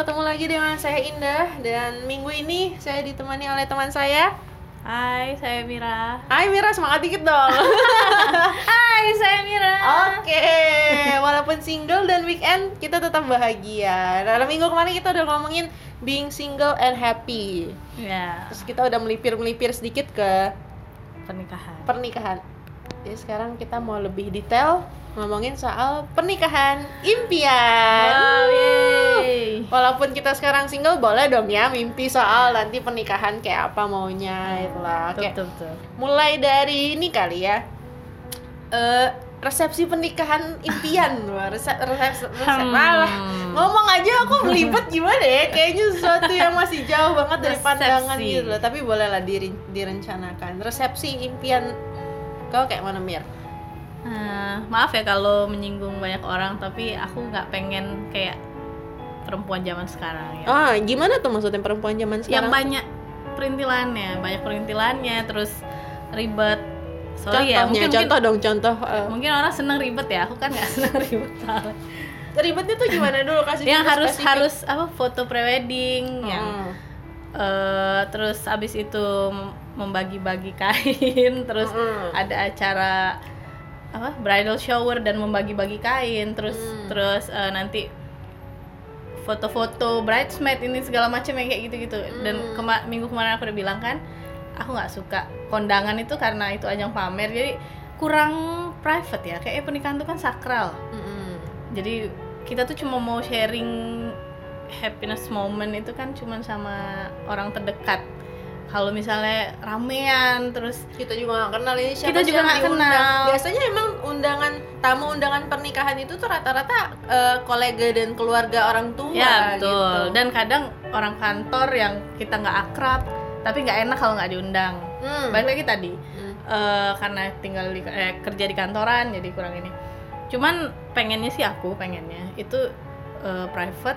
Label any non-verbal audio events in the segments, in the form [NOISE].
ketemu lagi dengan saya Indah dan minggu ini saya ditemani oleh teman saya. Hai, saya Mira. Hai Mira, semangat dikit dong. [LAUGHS] Hai, saya Mira. Oke, walaupun single dan weekend kita tetap bahagia. Dalam minggu kemarin kita udah ngomongin being single and happy. Ya, Terus kita udah melipir-melipir sedikit ke pernikahan. pernikahan. Jadi sekarang kita mau lebih detail ngomongin soal pernikahan impian. Wow, yeay. Walaupun kita sekarang single boleh dong ya mimpi soal nanti pernikahan kayak apa maunya itulah. Betul, Kayak betul, betul. mulai dari ini kali ya. Eh resepsi pernikahan impian [LAUGHS] resep resep, resep. Hmm. Malah, ngomong aja aku belibet gimana ya kayaknya sesuatu yang masih jauh banget dari Resepsi. pandangan gitu loh tapi bolehlah diri, direncanakan resepsi impian kau kayak mana Mir? Nah, maaf ya kalau menyinggung banyak orang, tapi aku nggak pengen kayak perempuan zaman sekarang ya. Ah gimana tuh maksudnya perempuan zaman Yang sekarang? banyak perintilannya, banyak perintilannya, terus ribet. Sorry ya, Contohnya, mungkin contoh dong contoh eh, mungkin orang seneng ribet ya. Aku kan nggak [LAUGHS] seneng ribet. ribetnya tuh gimana dulu kasih yang harus spesifik. harus apa foto prewedding yang Hmm. eh, terus abis itu mem- membagi-bagi kain [LAUGHS] terus Mm-mm. ada acara apa bridal shower dan membagi-bagi kain terus Hmm. terus eh, nanti foto-foto bridesmaid ini segala macam yang kayak gitu-gitu. Dan Hmm. kema- minggu kemarin aku udah bilang kan aku nggak suka kondangan itu karena itu ajang pamer. Jadi kurang private ya. Kayak pernikahan itu kan sakral. Mm-mm. jadi kita tuh cuma mau sharing happiness moment itu kan cuma sama orang terdekat kalau misalnya ramean terus kita juga nggak kenal ini siapa Kita juga nggak kenal. biasanya emang undangan tamu undangan pernikahan itu tuh rata-rata eh, kolega dan keluarga orang tua ya betul gitu. dan kadang orang kantor yang kita nggak akrab tapi nggak enak kalau nggak diundang Hmm. balik lagi tadi Hmm. eh, karena tinggal di eh, kerja di kantoran jadi kurang ini cuman pengennya sih aku pengennya itu eh, private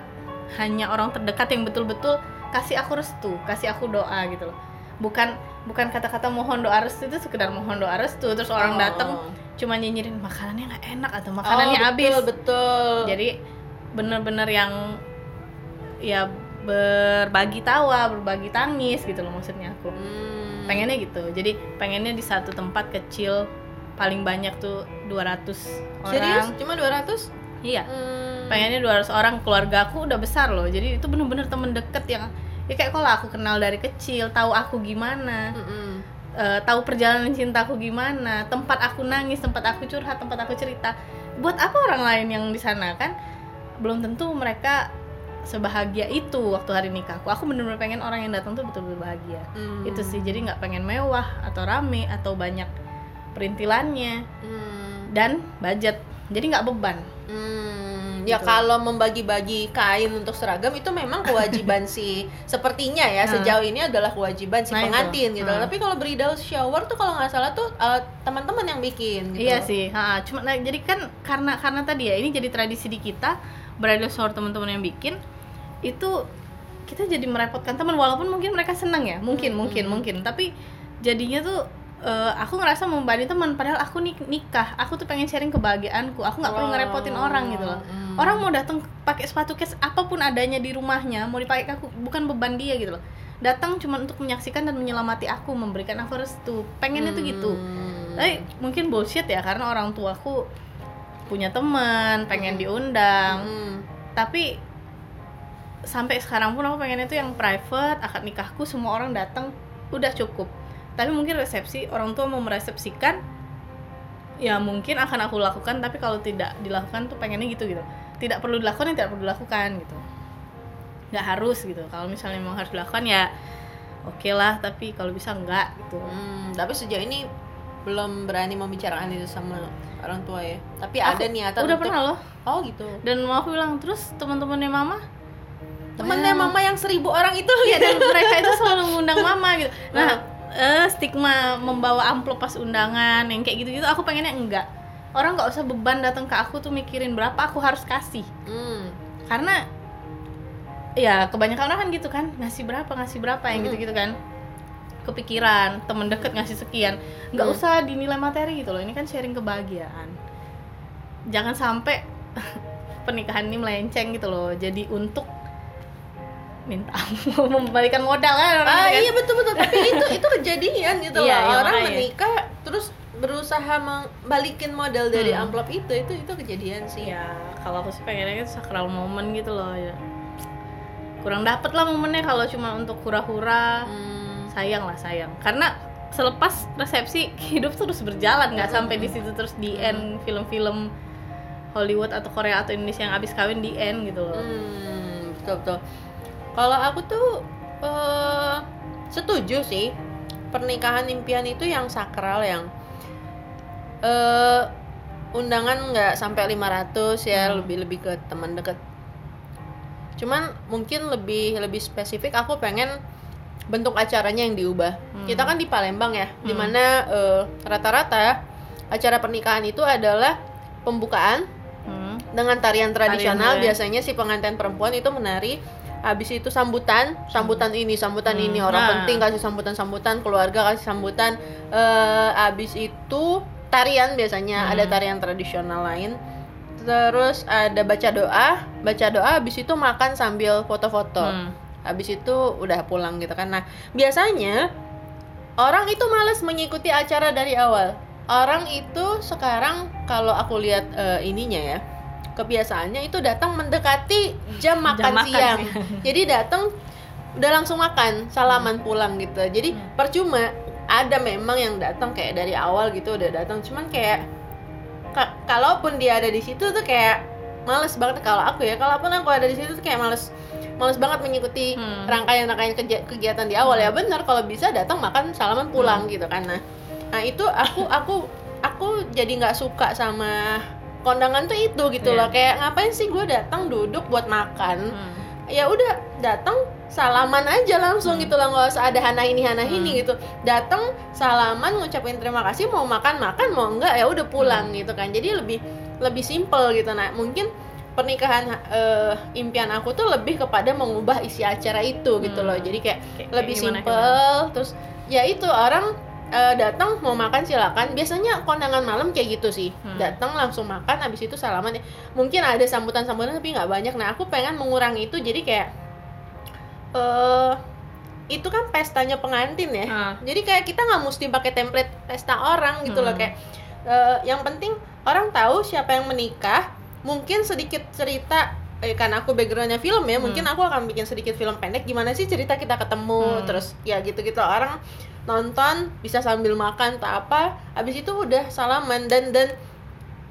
hanya orang terdekat yang betul-betul kasih aku restu kasih aku doa gitu loh. Bukan bukan kata-kata mohon doa restu itu sekedar mohon doa restu. Terus orang Oh. datang cuma nyinyirin makanannya nggak enak atau makanannya Oh, habis. betul, betul jadi bener-bener yang ya berbagi tawa berbagi tangis gitu loh maksudnya aku. Hmm. pengennya gitu. Jadi pengennya di satu tempat kecil paling banyak tuh 200 serius orang. Cuma 200 iya. Hmm. pengennya 200 orang keluarga aku udah besar loh. Jadi itu bener-bener temen deket yang ya kayak kalau aku kenal dari kecil tahu aku gimana Mm-mm. eh, tahu perjalanan cintaku gimana tempat aku nangis tempat aku curhat tempat aku cerita. Buat apa orang lain yang di sana kan? Belum tentu mereka sebahagia itu waktu hari nikahku aku bener-bener pengen orang yang datang tuh betul-betul bahagia. Hmm. itu sih. Jadi nggak pengen mewah atau rame atau banyak perintilannya. Hmm. dan budget jadi nggak beban Hmm, ya Gitu. kalau membagi-bagi kain untuk seragam itu memang kewajiban [LAUGHS] si sepertinya ya Hmm. sejauh ini adalah kewajiban si Nah, itu. pengantin gitu. Hmm. Tapi kalau bridal shower tuh kalau nggak salah tuh eh, teman-teman yang bikin gitu. Iya sih, ha, cuma nah, jadi kan karena karena tadi ya ini jadi tradisi di kita bridal shower teman-teman yang bikin itu kita jadi merepotkan teman walaupun mungkin mereka senang ya, mungkin Hmm, mungkin hmm. mungkin tapi jadinya tuh eh, aku ngerasa membebani teman padahal aku nik nikah, aku tuh pengen sharing kebahagiaanku, aku nggak perlu Oh, ngerepotin orang gitu loh. hmm. Orang mau datang pakai sepatu case apa pun adanya di rumahnya, mau dipakai aku bukan beban dia gitu loh. Datang cuma untuk menyaksikan dan menyelamati aku, memberikan aku restu. Pengennya tuh gitu Hmm. tapi mungkin bullshit ya karena orang tuaku punya teman pengen diundang Hmm. tapi sampai sekarang pun aku pengen itu yang private akad nikahku semua orang datang udah cukup tapi mungkin resepsi orang tua mau meresepsikan ya mungkin akan aku lakukan tapi kalau tidak dilakukan tuh pengennya gitu gitu tidak perlu dilakukan ya tidak perlu dilakukan gitu nggak harus gitu kalau misalnya memang harus dilakukan ya oke lah tapi kalau bisa enggak gitu Hmm, tapi sejauh ini belum berani membicarakan itu sama orang tua ya. Tapi Aku ada niatan udah untuk pernah loh Oh gitu. dan mau aku bilang terus teman-temannya mama Temennya Wah. mama yang seribu orang itu iya dan [LAUGHS] mereka itu selalu mengundang mama gitu Oh. nah eh, stigma membawa amplop pas undangan yang kayak gitu-gitu aku pengennya enggak orang nggak usah beban datang ke aku tuh mikirin berapa aku harus kasih Hmm. karena ya kebanyakan orang kan gitu kan ngasih berapa ngasih berapa yang Mm. gitu-gitu kan kepikiran temen deket ngasih sekian nggak Mm. usah dinilai materi gitu loh ini kan sharing kebahagiaan jangan sampai [LAUGHS] pernikahan ini melenceng gitu loh jadi untuk minta [LAUGHS] membalikan modal kan orang ah kan. iya betul betul tapi itu itu kejadian gitu Iya, loh iya, orang makanya. menikah terus berusaha balikin modal dari Hmm. amplop itu itu itu kejadian sih ya kalau aku sih pengennya itu sakral momen gitu loh ya kurang dapet lah momennya kalau cuma untuk hura-hura Hmm. sayang lah sayang karena selepas resepsi hidup terus berjalan nggak Hmm. sampai di situ terus di end film-film Hollywood atau Korea atau Indonesia yang abis kawin di end gitu loh Hmm, betul betul. Kalau aku tuh eh, setuju sih pernikahan impian itu yang sakral yang eh undangan nggak sampai 500 ya Hmm. lebih lebih ke teman dekat. Cuman mungkin lebih lebih spesifik aku pengen bentuk acaranya yang diubah. Hmm. Kita kan di Palembang ya, Hmm. di mana eh, rata-rata acara pernikahan itu adalah pembukaan Hmm. dengan tarian tradisional Tarian, ya. biasanya si pengantin perempuan itu menari habis itu sambutan sambutan ini sambutan Hmm. ini orang Nah. penting kasih sambutan sambutan keluarga kasih sambutan. Eh habis itu tarian biasanya. Hmm. ada tarian tradisional lain. Terus ada baca doa. Baca doa habis itu makan sambil foto-foto. Hmm. habis itu udah pulang gitu kan. Nah biasanya orang itu males mengikuti acara dari awal. Orang itu sekarang kalau aku lihat eh, ininya ya kebiasaannya itu datang mendekati jam makan, makan. siang. Siang. [LAUGHS] jadi datang udah langsung makan salaman pulang gitu. Jadi Hmm. percuma ada memang yang datang kayak dari awal gitu udah datang. Cuman kayak ka- kalaupun dia ada di situ tuh kayak males banget. Kalau aku ya kalaupun aku ada di situ tuh kayak males males banget mengikuti Hmm. rangkaian-rangkaian kegia- kegiatan di awal ya. Benar kalau bisa datang makan salaman pulang gitu kan. Nah nah itu aku aku aku jadi nggak suka sama kondangan tuh itu gitu Iya. loh kayak ngapain sih gue datang duduk buat makan Hmm. ya udah datang salaman aja langsung Hmm. gitu lah nggak usah ada hana ini hana ini Hmm. gitu datang salaman ngucapin terima kasih mau makan makan mau enggak ya udah pulang Hmm. gitu kan jadi lebih lebih simple gitu nah mungkin pernikahan eh, impian aku tuh lebih kepada mengubah isi acara itu gitu Hmm. loh jadi kayak Kayak- lebih kayak gimana, simple terus ya itu orang eh, datang mau makan silakan biasanya kondangan malam kayak gitu sih Hmm. datang langsung makan habis itu salaman mungkin ada sambutan sambutan tapi nggak banyak nah aku pengen mengurangi itu jadi kayak eh itu kan pestanya pengantin ya Ah. jadi kayak kita nggak mesti pakai template pesta orang gitu loh Hmm. kayak eh, yang penting orang tahu siapa yang menikah mungkin sedikit cerita eh, karena aku backgroundnya film ya Hmm. mungkin aku akan bikin sedikit film pendek. Gimana sih cerita kita ketemu? Hmm. terus ya gitu-gitu. Orang nonton bisa sambil makan tak apa. Habis itu udah salaman dan dan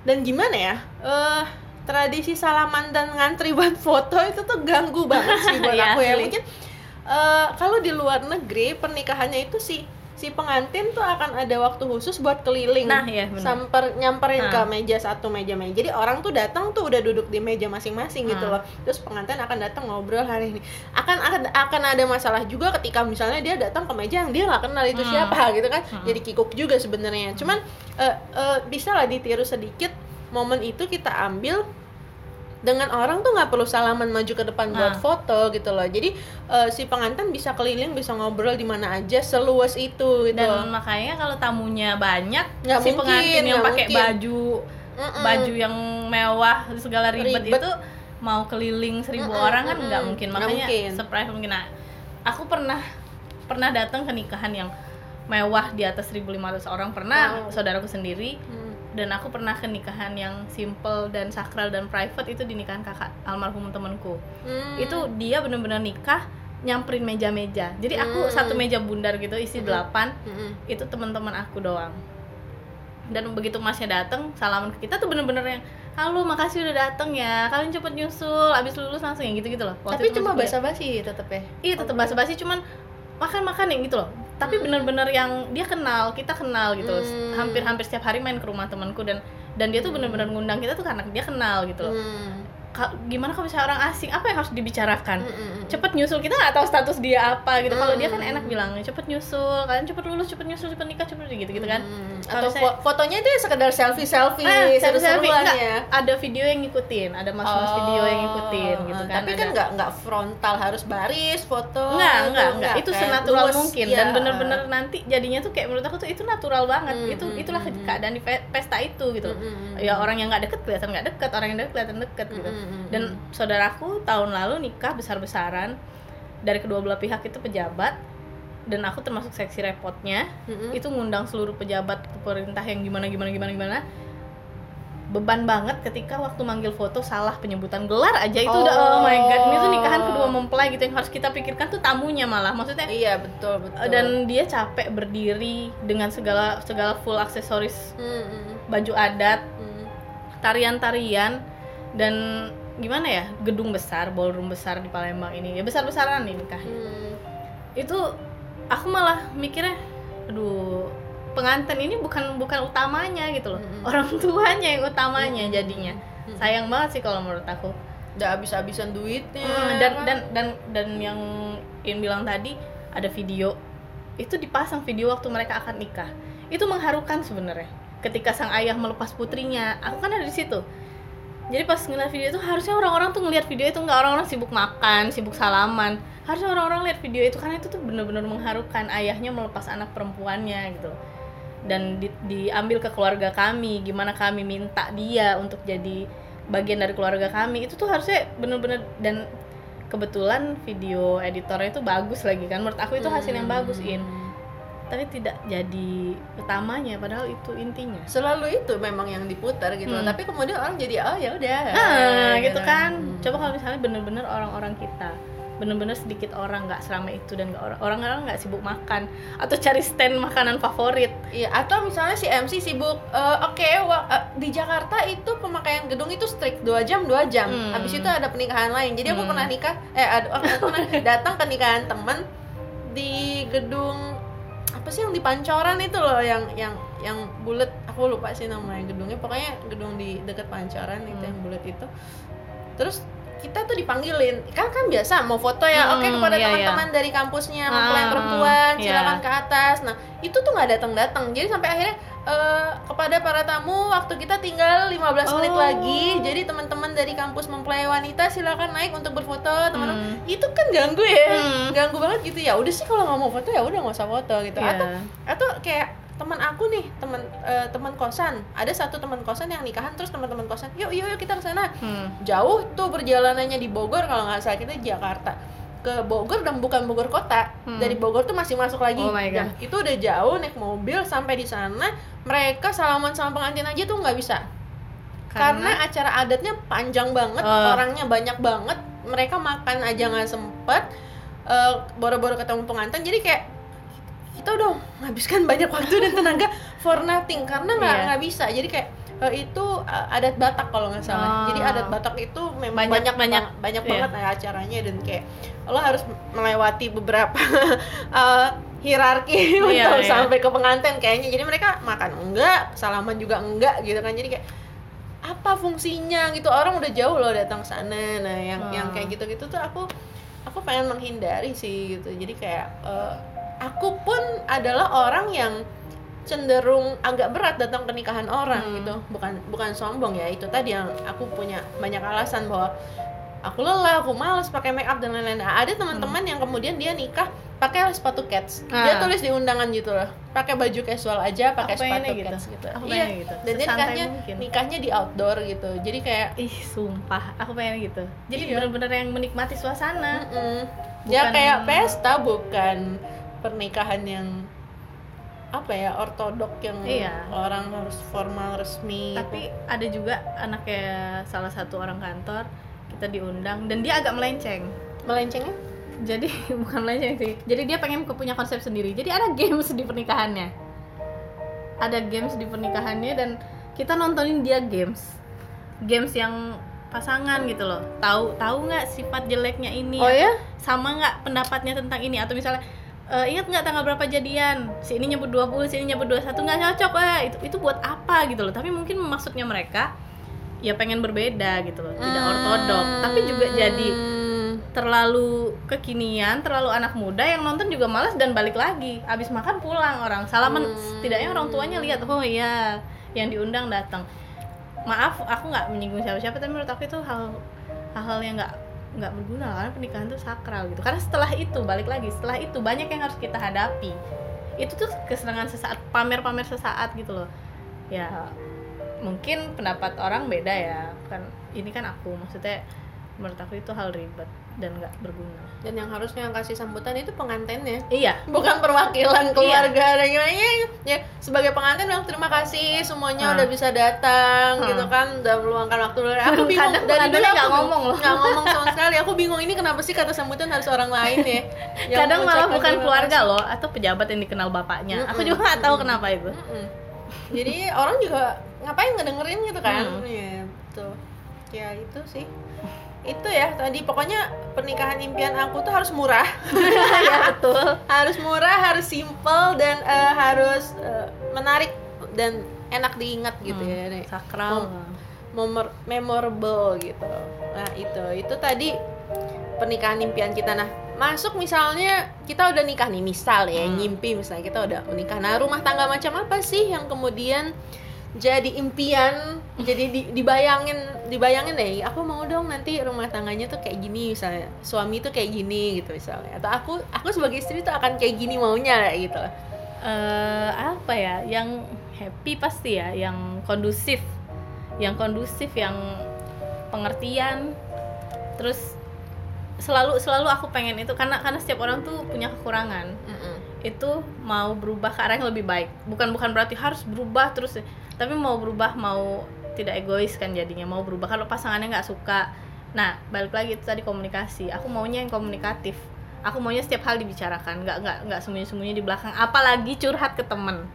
dan gimana ya? Eh tradisi salaman dan ngantri [LAUGHS] buat foto itu tuh ganggu banget sih buat [LAUGHS] Iya, aku ya. mungkin eh, kalau di luar negeri pernikahannya itu si si pengantin tuh akan ada waktu khusus buat keliling Nah, benar. samper nyamperin ke Nah. meja satu meja meja jadi orang tuh datang tuh udah duduk di meja masing-masing gitu Hmm. loh terus pengantin akan datang ngobrol hari ini akan akan akan ada masalah juga ketika misalnya dia datang ke meja yang dia nggak kenal itu Hmm. siapa [LAUGHS] gitu kan Hmm. jadi kikuk juga sebenarnya cuman eh, eh, bisa lah ditiru sedikit momen itu kita ambil dengan orang tuh nggak perlu salaman maju ke depan buat Ah. foto gitu loh jadi eh, si pengantin bisa keliling bisa ngobrol di mana aja seluas itu gitu dan makanya kalau tamunya banyak Nggak si mungkin, pengantin yang pakai baju Mm-mm. baju yang mewah segala ribet, Ribet. itu mau keliling seribu Mm-mm, orang kan nggak mungkin makanya mungkin. surprise mungkin nah, aku pernah pernah datang ke nikahan yang mewah di atas 1500 orang pernah Wow. saudaraku sendiri Hmm. Dan aku pernah ke nikahan yang simple dan sakral dan private itu di nikahan kakak almarhum temanku Hmm. itu dia bener-bener nikah nyamperin meja-meja jadi aku Hmm. satu meja bundar gitu isi Hmm. delapan Mm-mm. itu teman-teman aku doang dan begitu masnya datang salaman ke kita tuh bener-bener yang halo makasih udah dateng ya kalian cepet nyusul abis lulus langsung yang gitu-gitu loh Waktu tapi cuma basa-basi tetep ya iya tetap basa-basi cuman makan-makan yang gitu loh tapi bener-bener yang dia kenal kita kenal gitu. Hmm. hampir-hampir setiap hari main ke rumah temanku dan dan dia tuh bener-bener ngundang kita tuh karena dia kenal gitu loh Hmm. Gimana kalau misalnya orang asing apa yang harus dibicarakan Mm-mm. cepet nyusul kita nggak tahu status dia apa gitu kalau dia kan Hmm. enak bilangnya cepet nyusul kalian cepet lulus cepet nyusul cepet nikah cepet gitu gitu kan Hmm. Kalau atau misalnya- fotonya itu ya sekedar selfie selfie Ah, selfie selfie enggak ya ada video yang ngikutin ada mas-mas video yang ngikutin gitu kan Oh, tapi kan nggak nggak frontal harus baris foto Enggak, gitu, enggak, enggak. Itu kayak senatural luwes, mungkin iya. dan bener-bener nanti jadinya tuh kayak menurut aku tuh itu natural banget. Hmm, itu itulah keadaan di pe- pesta itu gitu. Hmm, hmm, hmm, Ya orang yang nggak deket kelihatan nggak deket, orang yang deket kelihatan deket gitu. Hmm, hmm, hmm, Dan hmm. saudaraku tahun lalu nikah besar-besaran. Dari kedua belah pihak itu pejabat. Dan aku termasuk seksi repotnya. Mm-mm. itu ngundang seluruh pejabat pemerintah yang gimana gimana gimana gimana. Beban banget ketika waktu manggil foto salah penyebutan gelar aja. Itu udah oh my god ini tuh nikahan kedua mempelai gitu yang harus kita pikirkan tuh tamunya malah. Maksudnya iya betul betul. dan dia capek berdiri dengan segala segala full aksesoris Mm-mm. baju adat Mm. tarian-tarian dan gimana ya gedung besar ballroom besar di Palembang ini. Ya besar-besaran nih nikahnya. Mm. itu aku malah mikirnya aduh pengantin ini bukan bukan utamanya gitu loh. Mm-mm. orang tuanya yang utamanya jadinya. Mm. sayang banget sih kalau menurut aku. Udah habis-habisan duitnya. Hmm, dan kan? dan dan dan yang In bilang tadi ada video. Itu dipasang video waktu mereka akan nikah. Itu mengharukan sebenarnya. Ketika sang ayah melepas putrinya. Aku kan ada di situ jadi pas ngeliat video itu harusnya orang-orang tuh ngeliat video itu nggak orang-orang sibuk makan sibuk salaman. Harusnya orang-orang lihat video itu karena itu tuh bener-bener mengharukan ayahnya melepas anak perempuannya gitu. Dan di- diambil ke keluarga kami gimana kami minta dia untuk jadi bagian dari keluarga kami. Itu tuh harusnya bener-bener dan kebetulan video editornya itu bagus lagi kan. Menurut aku itu hasil yang bagus in. Hmm. Tapi tidak jadi utamanya padahal itu intinya selalu itu memang yang diputar gitu Hmm. tapi kemudian orang jadi oh ya udah nah gitu kan Hmm. coba kalau misalnya bener-bener orang-orang kita bener-bener sedikit orang nggak selama itu dan orang-orang nggak sibuk makan atau cari stand makanan favorit Iya, atau misalnya si MC sibuk, eh, oke, wa- eh, di Jakarta itu pemakaian gedung itu strict 2 jam, 2 jam. Hmm. Habis itu ada pernikahan lain. Jadi aku Hmm. pernah nikah, eh, ada, aku pernah [LAUGHS] datang ke nikahan temen di gedung apa sih yang di Pancoran itu loh, yang yang yang bulat. Aku lupa sih namanya gedungnya. Pokoknya gedung di dekat Pancoran itu Hmm. yang bulat itu. Terus kita tuh dipanggilin kan kan biasa mau foto ya Hmm, oke kepada iya, teman-teman dari kampusnya mempelai Ah, perempuan iya. silakan ke atas nah itu tuh nggak datang datang jadi sampai akhirnya eh, kepada para tamu waktu kita tinggal 15 menit Oh. lagi jadi teman-teman dari kampus mempelai wanita silakan naik untuk berfoto teman-teman Hmm. itu kan ganggu ya Hmm. ganggu banget gitu ya udah sih kalau nggak mau foto ya udah nggak usah foto gitu Iya. atau atau kayak teman aku nih teman eh, teman kosan ada satu teman kosan yang nikahan terus teman-teman kosan yuk yuk yuk kita ke sana Hmm. jauh tuh perjalanannya di Bogor kalau nggak salah kita Jakarta ke Bogor dan bukan Bogor kota. Hmm. dari Bogor tuh masih masuk lagi. Oh my God. Nah, itu udah jauh naik mobil sampai di sana. Mereka salaman sama pengantin aja tuh nggak bisa. Karena, acara adatnya panjang banget Oh. orangnya banyak banget. Mereka makan aja nggak sempet eh, boro-boro ketemu pengantin. Jadi kayak kita udah menghabiskan banyak waktu dan tenaga [LAUGHS] for nothing. Karena nggak nggak bisa. Jadi kayak eh, itu eh, adat Batak kalau nggak salah Oh. jadi adat Batak itu memang Banyak- banyak banyak banyak. Iya. banget ya acaranya dan kayak lo harus melewati beberapa [LAUGHS] eh, hierarki Iya, [LAUGHS] untuk iya. sampai ke pengantin kayaknya jadi mereka makan enggak salaman juga enggak gitu kan jadi kayak apa fungsinya gitu orang udah jauh loh datang sana nah yang Hmm. yang kayak gitu gitu tuh aku aku pengen menghindari sih gitu jadi kayak eh, aku pun adalah orang yang cenderung agak berat datang ke nikahan orang Hmm. gitu bukan bukan sombong ya itu tadi yang aku punya banyak alasan bahwa aku lelah aku malas pakai make up dan lain-lain Nah, ada teman-teman yang kemudian dia nikah pakai sepatu cats dia Ah. tulis di undangan gitu loh pakai baju casual aja pakai sepatu gitu. cats gitu Aku iya gitu. dan dia nikahnya mungkin. nikahnya di outdoor gitu jadi kayak ih sumpah aku pengen gitu jadi Iya. bener-bener yang menikmati suasana mm-mm. ya Bukan- kayak pesta bukan pernikahan yang apa ya ortodok yang Iya. orang harus formal resmi. Tapi ada juga anaknya salah satu orang kantor kita diundang dan dia agak melenceng. Melencengnya? Jadi [LAUGHS] bukan melenceng sih. Jadi dia pengen punya konsep sendiri. Jadi ada games di pernikahannya. Ada games di pernikahannya dan kita nontonin dia games. Games yang pasangan gitu loh. Tahu tahu nggak sifat jeleknya ini? Oh ya sama nggak pendapatnya tentang ini? Atau misalnya "Eh, ingat nggak tanggal berapa jadian? Si ini nyebut 20 si ini nyebut 21 nggak cocok. Eh itu itu buat apa gitu loh. Tapi mungkin maksudnya mereka ya pengen berbeda gitu loh. Tidak ortodok. Tapi juga jadi Hmm. terlalu kekinian terlalu anak muda yang nonton juga malas dan balik lagi. Abis makan pulang orang. Salaman Hmm. setidaknya orang tuanya lihat oh iya yang diundang datang. Maaf aku nggak menyinggung siapa-siapa tapi menurut aku itu hal hal-hal yang nggak nggak berguna karena pernikahan itu sakral gitu. Karena setelah itu balik lagi setelah itu banyak yang harus kita hadapi. Itu tuh kesenangan sesaat pamer-pamer sesaat gitu loh. Ya mungkin pendapat orang beda ya. Kan ini kan aku maksudnya menurut aku itu hal ribet dan nggak berguna. Dan yang harusnya yang kasih sambutan itu pengantennya iya. Bukan perwakilan keluarga dan gimana. Ya, ya sebagai pengantin bilang terima kasih semuanya Ah. udah bisa datang Hmm. gitu kan. Udah meluangkan waktu. Aku [LAUGHS] bingung. Kadang dari dulu aku nggak ngomong loh. nggak ngomong sama [LAUGHS] sekali. Aku bingung ini kenapa sih kata sambutan harus orang lain ya? [LAUGHS] Yang kadang malah bukan keluarga kasih. loh atau pejabat yang dikenal bapaknya. Aku Mm-mm. juga nggak tahu Mm-mm. kenapa itu. Mm-mm. jadi orang juga ngapain ngedengerin gitu kan? Hmm. Iya, betul. Ya itu sih itu ya tadi. Pokoknya pernikahan impian aku tuh harus murah. [LAUGHS] Ya betul. Harus murah harus simple dan eh, harus eh, menarik dan enak diingat gitu ya Nek. sakral. Memor- memorable gitu. Nah itu. Itu tadi pernikahan impian kita. Nah masuk misalnya kita udah nikah nih misal ya Hmm. ngimpi misalnya kita udah menikah. Nah rumah tangga macam apa sih yang kemudian jadi impian jadi di- dibayangin dibayangin deh aku mau dong nanti rumah tangganya tuh kayak gini misalnya suami tuh kayak gini gitu misalnya. Atau aku aku sebagai istri tuh akan kayak gini maunya gitu. Eh apa ya yang happy pasti ya yang kondusif. Yang kondusif yang pengertian. Terus selalu selalu aku pengen itu karena karena setiap orang tuh punya kekurangan. Itu mau berubah ke arah yang lebih baik. Bukan bukan berarti harus berubah terus tapi mau berubah mau tidak egois kan jadinya. Mau berubah kalau pasangannya nggak suka. Nah balik lagi itu tadi komunikasi. Aku maunya yang komunikatif. Aku maunya setiap hal dibicarakan nggak nggak nggak sembunyi sembunyi di belakang. Apalagi curhat ke temen.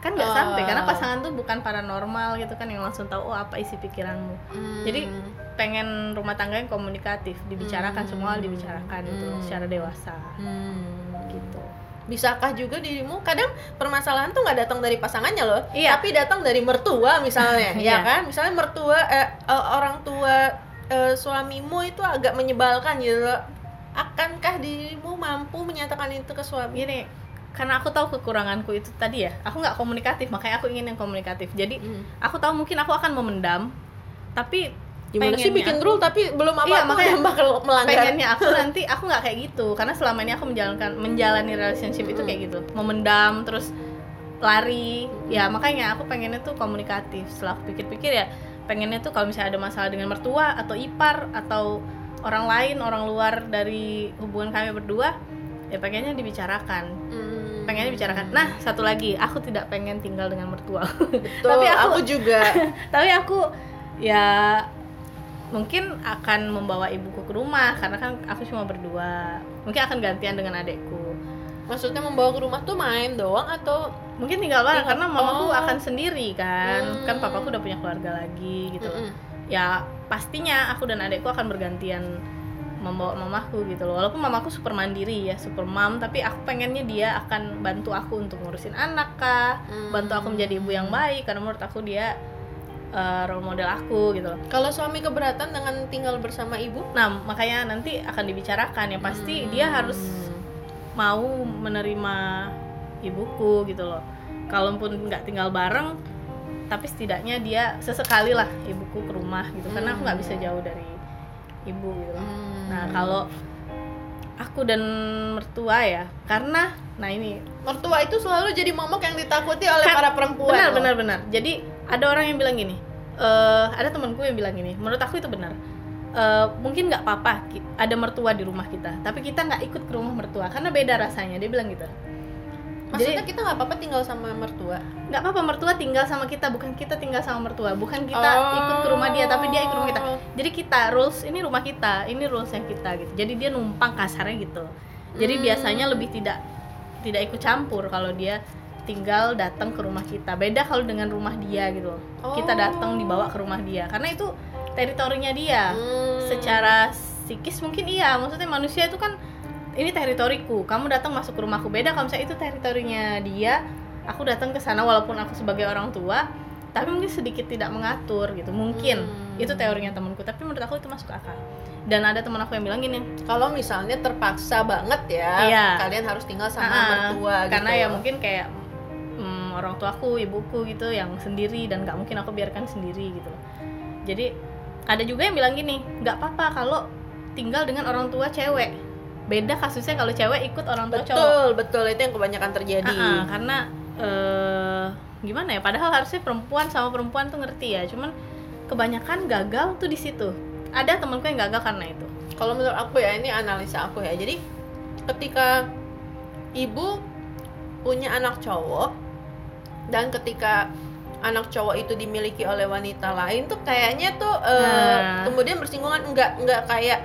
Kan nggak Oh. sampai karena pasangan tuh bukan paranormal gitu kan yang langsung tahu oh apa isi pikiranmu. Jadi, pengen rumah tangga yang komunikatif dibicarakan Hmm. semua dibicarakan gitu Hmm. secara dewasa. Hmm. gitu bisakah juga dirimu kadang permasalahan tuh nggak datang dari pasangannya loh Iya. tapi datang dari mertua misalnya [LAUGHS] ya Iya. kan misalnya mertua eh, eh, orang tua eh, suamimu itu agak menyebalkan gitu loh. akankah dirimu mampu menyatakan itu ke suami gini karena aku tahu kekuranganku itu tadi ya aku nggak komunikatif makanya aku ingin yang komunikatif jadi Hmm. aku tahu mungkin aku akan memendam tapi gimana sih bikin rule tapi belum apa Iya, makanya udah bakal melanggar? pengennya aku [LAUGHS] nanti aku nggak kayak gitu. Karena selama ini aku menjalankan menjalani relationship itu kayak gitu. Memendam terus lari. Ya makanya aku pengennya tuh komunikatif. Setelah aku pikir-pikir ya pengennya tuh kalau misalnya ada masalah dengan mertua atau ipar atau orang lain orang luar dari hubungan kami berdua ya pengennya dibicarakan. Hmm. pengennya dibicarakan. Nah satu lagi aku tidak pengen tinggal dengan mertua. [LAUGHS] Betul, tapi aku- aku juga. [LAUGHS] Tapi aku ya mungkin akan membawa ibuku ke rumah karena kan aku cuma berdua mungkin akan gantian dengan adekku maksudnya membawa ke rumah tuh main doang atau mungkin tinggal bareng Tinggal- karena mamaku oh. akan sendiri kan Hmm. kan papaku udah punya keluarga lagi gitu Mm-mm. ya pastinya aku dan adekku akan bergantian membawa mamaku gitu loh walaupun mamaku super mandiri ya super mom tapi aku pengennya dia akan bantu aku untuk ngurusin anak kah Hmm. bantu aku menjadi ibu yang baik karena menurut aku dia uh, role model aku gitu loh kalau suami keberatan dengan tinggal bersama ibu Nah, makanya nanti akan dibicarakan ya pasti Hmm. dia harus mau menerima ibuku gitu loh. Kalaupun nggak tinggal bareng, tapi setidaknya dia sesekali lah ibuku ke rumah gitu. Karena aku nggak bisa jauh dari ibu gitu loh. Hmm. Nah, kalau aku dan mertua ya, karena nah ini mertua itu selalu jadi momok yang ditakuti oleh Kan- para perempuan benar loh. benar benar. Jadi ada orang yang bilang gini, eh ada temanku yang bilang gini, menurut aku itu benar. Eh, mungkin nggak apa-apa ada mertua di rumah kita, tapi kita nggak ikut ke rumah mertua karena beda rasanya. Dia bilang gitu. maksudnya Jadi- kita nggak apa-apa tinggal sama mertua Nggak apa-apa mertua tinggal sama kita, bukan kita tinggal sama mertua, bukan kita Oh. ikut ke rumah dia, tapi dia ikut ke rumah kita. Jadi kita rules ini rumah kita, ini rules yang kita gitu. Jadi dia numpang kasarnya gitu. Jadi Hmm. biasanya lebih tidak tidak ikut campur kalau dia tinggal datang ke rumah kita. Beda kalau dengan rumah dia gitu. loh. Kita Oh. datang dibawa ke rumah dia karena itu teritorinya dia. Hmm. Secara psikis mungkin iya, maksudnya manusia itu kan ini teritoriku. Kamu datang masuk ke rumahku. Beda kalau misalnya itu teritorinya dia, aku datang ke sana walaupun aku sebagai orang tua, tapi mungkin sedikit tidak mengatur gitu. Mungkin Hmm. itu teorinya temanku, tapi menurut aku itu masuk akal. Dan ada teman aku yang bilang gini, kalau misalnya terpaksa banget ya Iya. kalian harus tinggal sama "Ah, mertua karena gitu ya mungkin kayak orang tuaku, ibuku gitu yang sendiri dan nggak mungkin aku biarkan sendiri gitu. Jadi ada juga yang bilang gini, nggak apa-apa kalau tinggal dengan orang tua cewek. Beda kasusnya kalau cewek ikut orang tua cowok. betul betul itu yang kebanyakan terjadi Ah, ah, karena eh gimana ya? Padahal harusnya perempuan sama perempuan tuh ngerti ya. Cuman kebanyakan gagal tuh di situ. ada temanku yang gagal karena itu kalau menurut aku ya ini analisa aku ya jadi ketika ibu punya anak cowok dan ketika anak cowok itu dimiliki oleh wanita lain tuh kayaknya tuh eh, Nah. kemudian bersinggungan enggak enggak kayak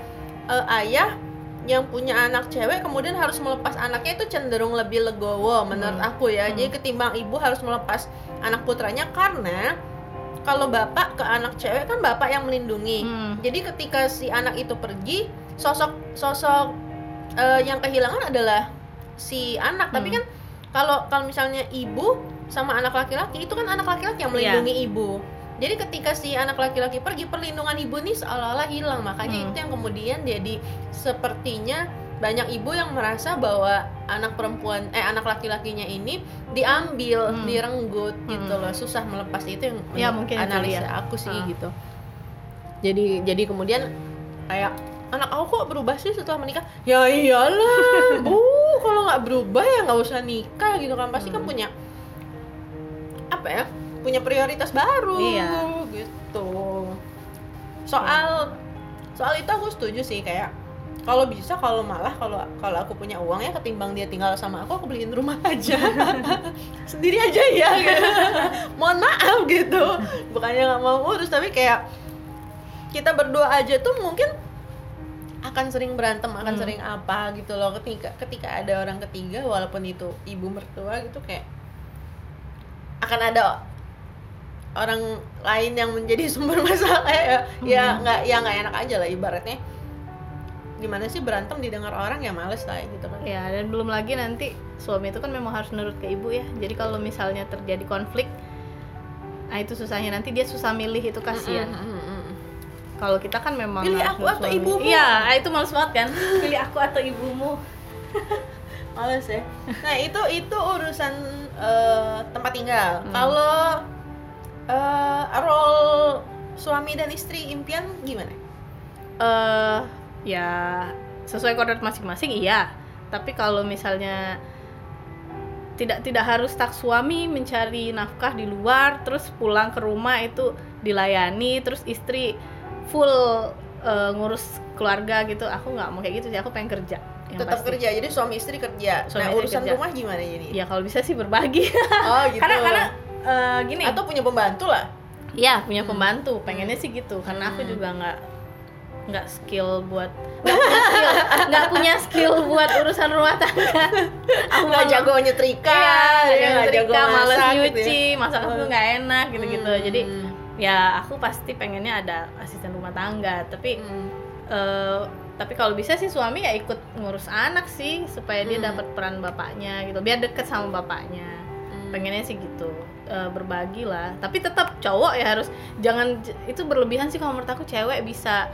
eh, ayah yang punya anak cewek kemudian harus melepas anaknya itu cenderung lebih legowo menurut Hmm. aku ya Hmm. jadi ketimbang ibu harus melepas anak putranya karena kalau bapak ke anak cewek kan bapak yang melindungi Hmm. jadi ketika si anak itu pergi sosok sosok eh, yang kehilangan adalah si anak tapi Hmm. kan kalau kalau misalnya ibu sama anak laki-laki itu kan anak laki-laki yang melindungi ibu jadi ketika si anak laki-laki pergi perlindungan ibu nih seolah-olah hilang makanya Hmm. itu yang kemudian jadi sepertinya banyak ibu yang merasa bahwa anak perempuan eh anak laki-lakinya ini diambil Hmm. direnggut gitu Hmm. loh susah melepas itu yang Ya, mungkin analisa dia. aku sih Ah. gitu jadi jadi kemudian kayak anak aku kok berubah sih setelah menikah ya iyalah [LAUGHS] bu kalau nggak berubah ya nggak usah nikah gitu kan pasti kan Hmm. punya apa ya punya prioritas baru Iya. gitu soal soal itu aku setuju sih kayak kalau bisa kalau malah kalau kalau aku punya uang ya ketimbang dia tinggal sama aku aku beliin rumah [LAUGHS] aja sendiri aja ya gitu. mohon maaf gitu bukannya nggak mau urus tapi kayak kita berdua aja tuh mungkin akan sering berantem akan Hmm. sering apa gitu loh ketika ketika ada orang ketiga walaupun itu ibu mertua gitu kayak akan ada orang lain yang menjadi [LAUGHS] sumber masalah ya ya Hmm. nggak ya nggak enak aja lah ibaratnya gimana sih berantem didengar orang ya males lah gitu kan ya dan belum lagi nanti suami itu kan memang harus nurut ke ibu ya jadi kalau misalnya terjadi konflik nah itu susahnya nanti dia susah milih itu kasihan Mm, mm, mm, mm. kalau kita kan memang Pilih aku atau suami. ibumu. iya ah, itu males banget kan [LAUGHS] pilih aku atau ibumu [LAUGHS] males ya. Nah itu itu urusan eh, tempat tinggal. Hmm. kalau eh, role suami dan istri impian gimana? Eh ya sesuai kodrat masing-masing iya. Tapi kalau misalnya tidak tidak harus tak suami mencari nafkah di luar terus pulang ke rumah itu dilayani terus istri full eh, ngurus keluarga gitu aku nggak mau kayak gitu sih aku pengen kerja yang tetap pasti. kerja jadi suami istri kerja Suami nah istri urusan kerja. rumah gimana jadi ya kalau bisa sih berbagi oh [LAUGHS] gitu karena karena eh, gini atau punya pembantu lah Iya punya Hmm. pembantu, pengennya sih gitu karena aku Hmm. juga nggak nggak skill buat nggak punya punya skill buat urusan rumah tangga. Aku nggak jago nyetrika Iya, ya nggak jago nyetrika, males masak gitu nyuci, ya. masak aku nggak enak gitu-gitu. Hmm. Jadi ya aku pasti pengennya ada asisten rumah tangga, tapi Hmm. eh, tapi kalau bisa sih suami ya ikut ngurus anak sih supaya dia Hmm. dapat peran bapaknya gitu, biar deket sama bapaknya Hmm. pengennya sih gitu eh, berbagi lah tapi tetap cowok ya harus jangan itu berlebihan sih kalau menurut aku cewek bisa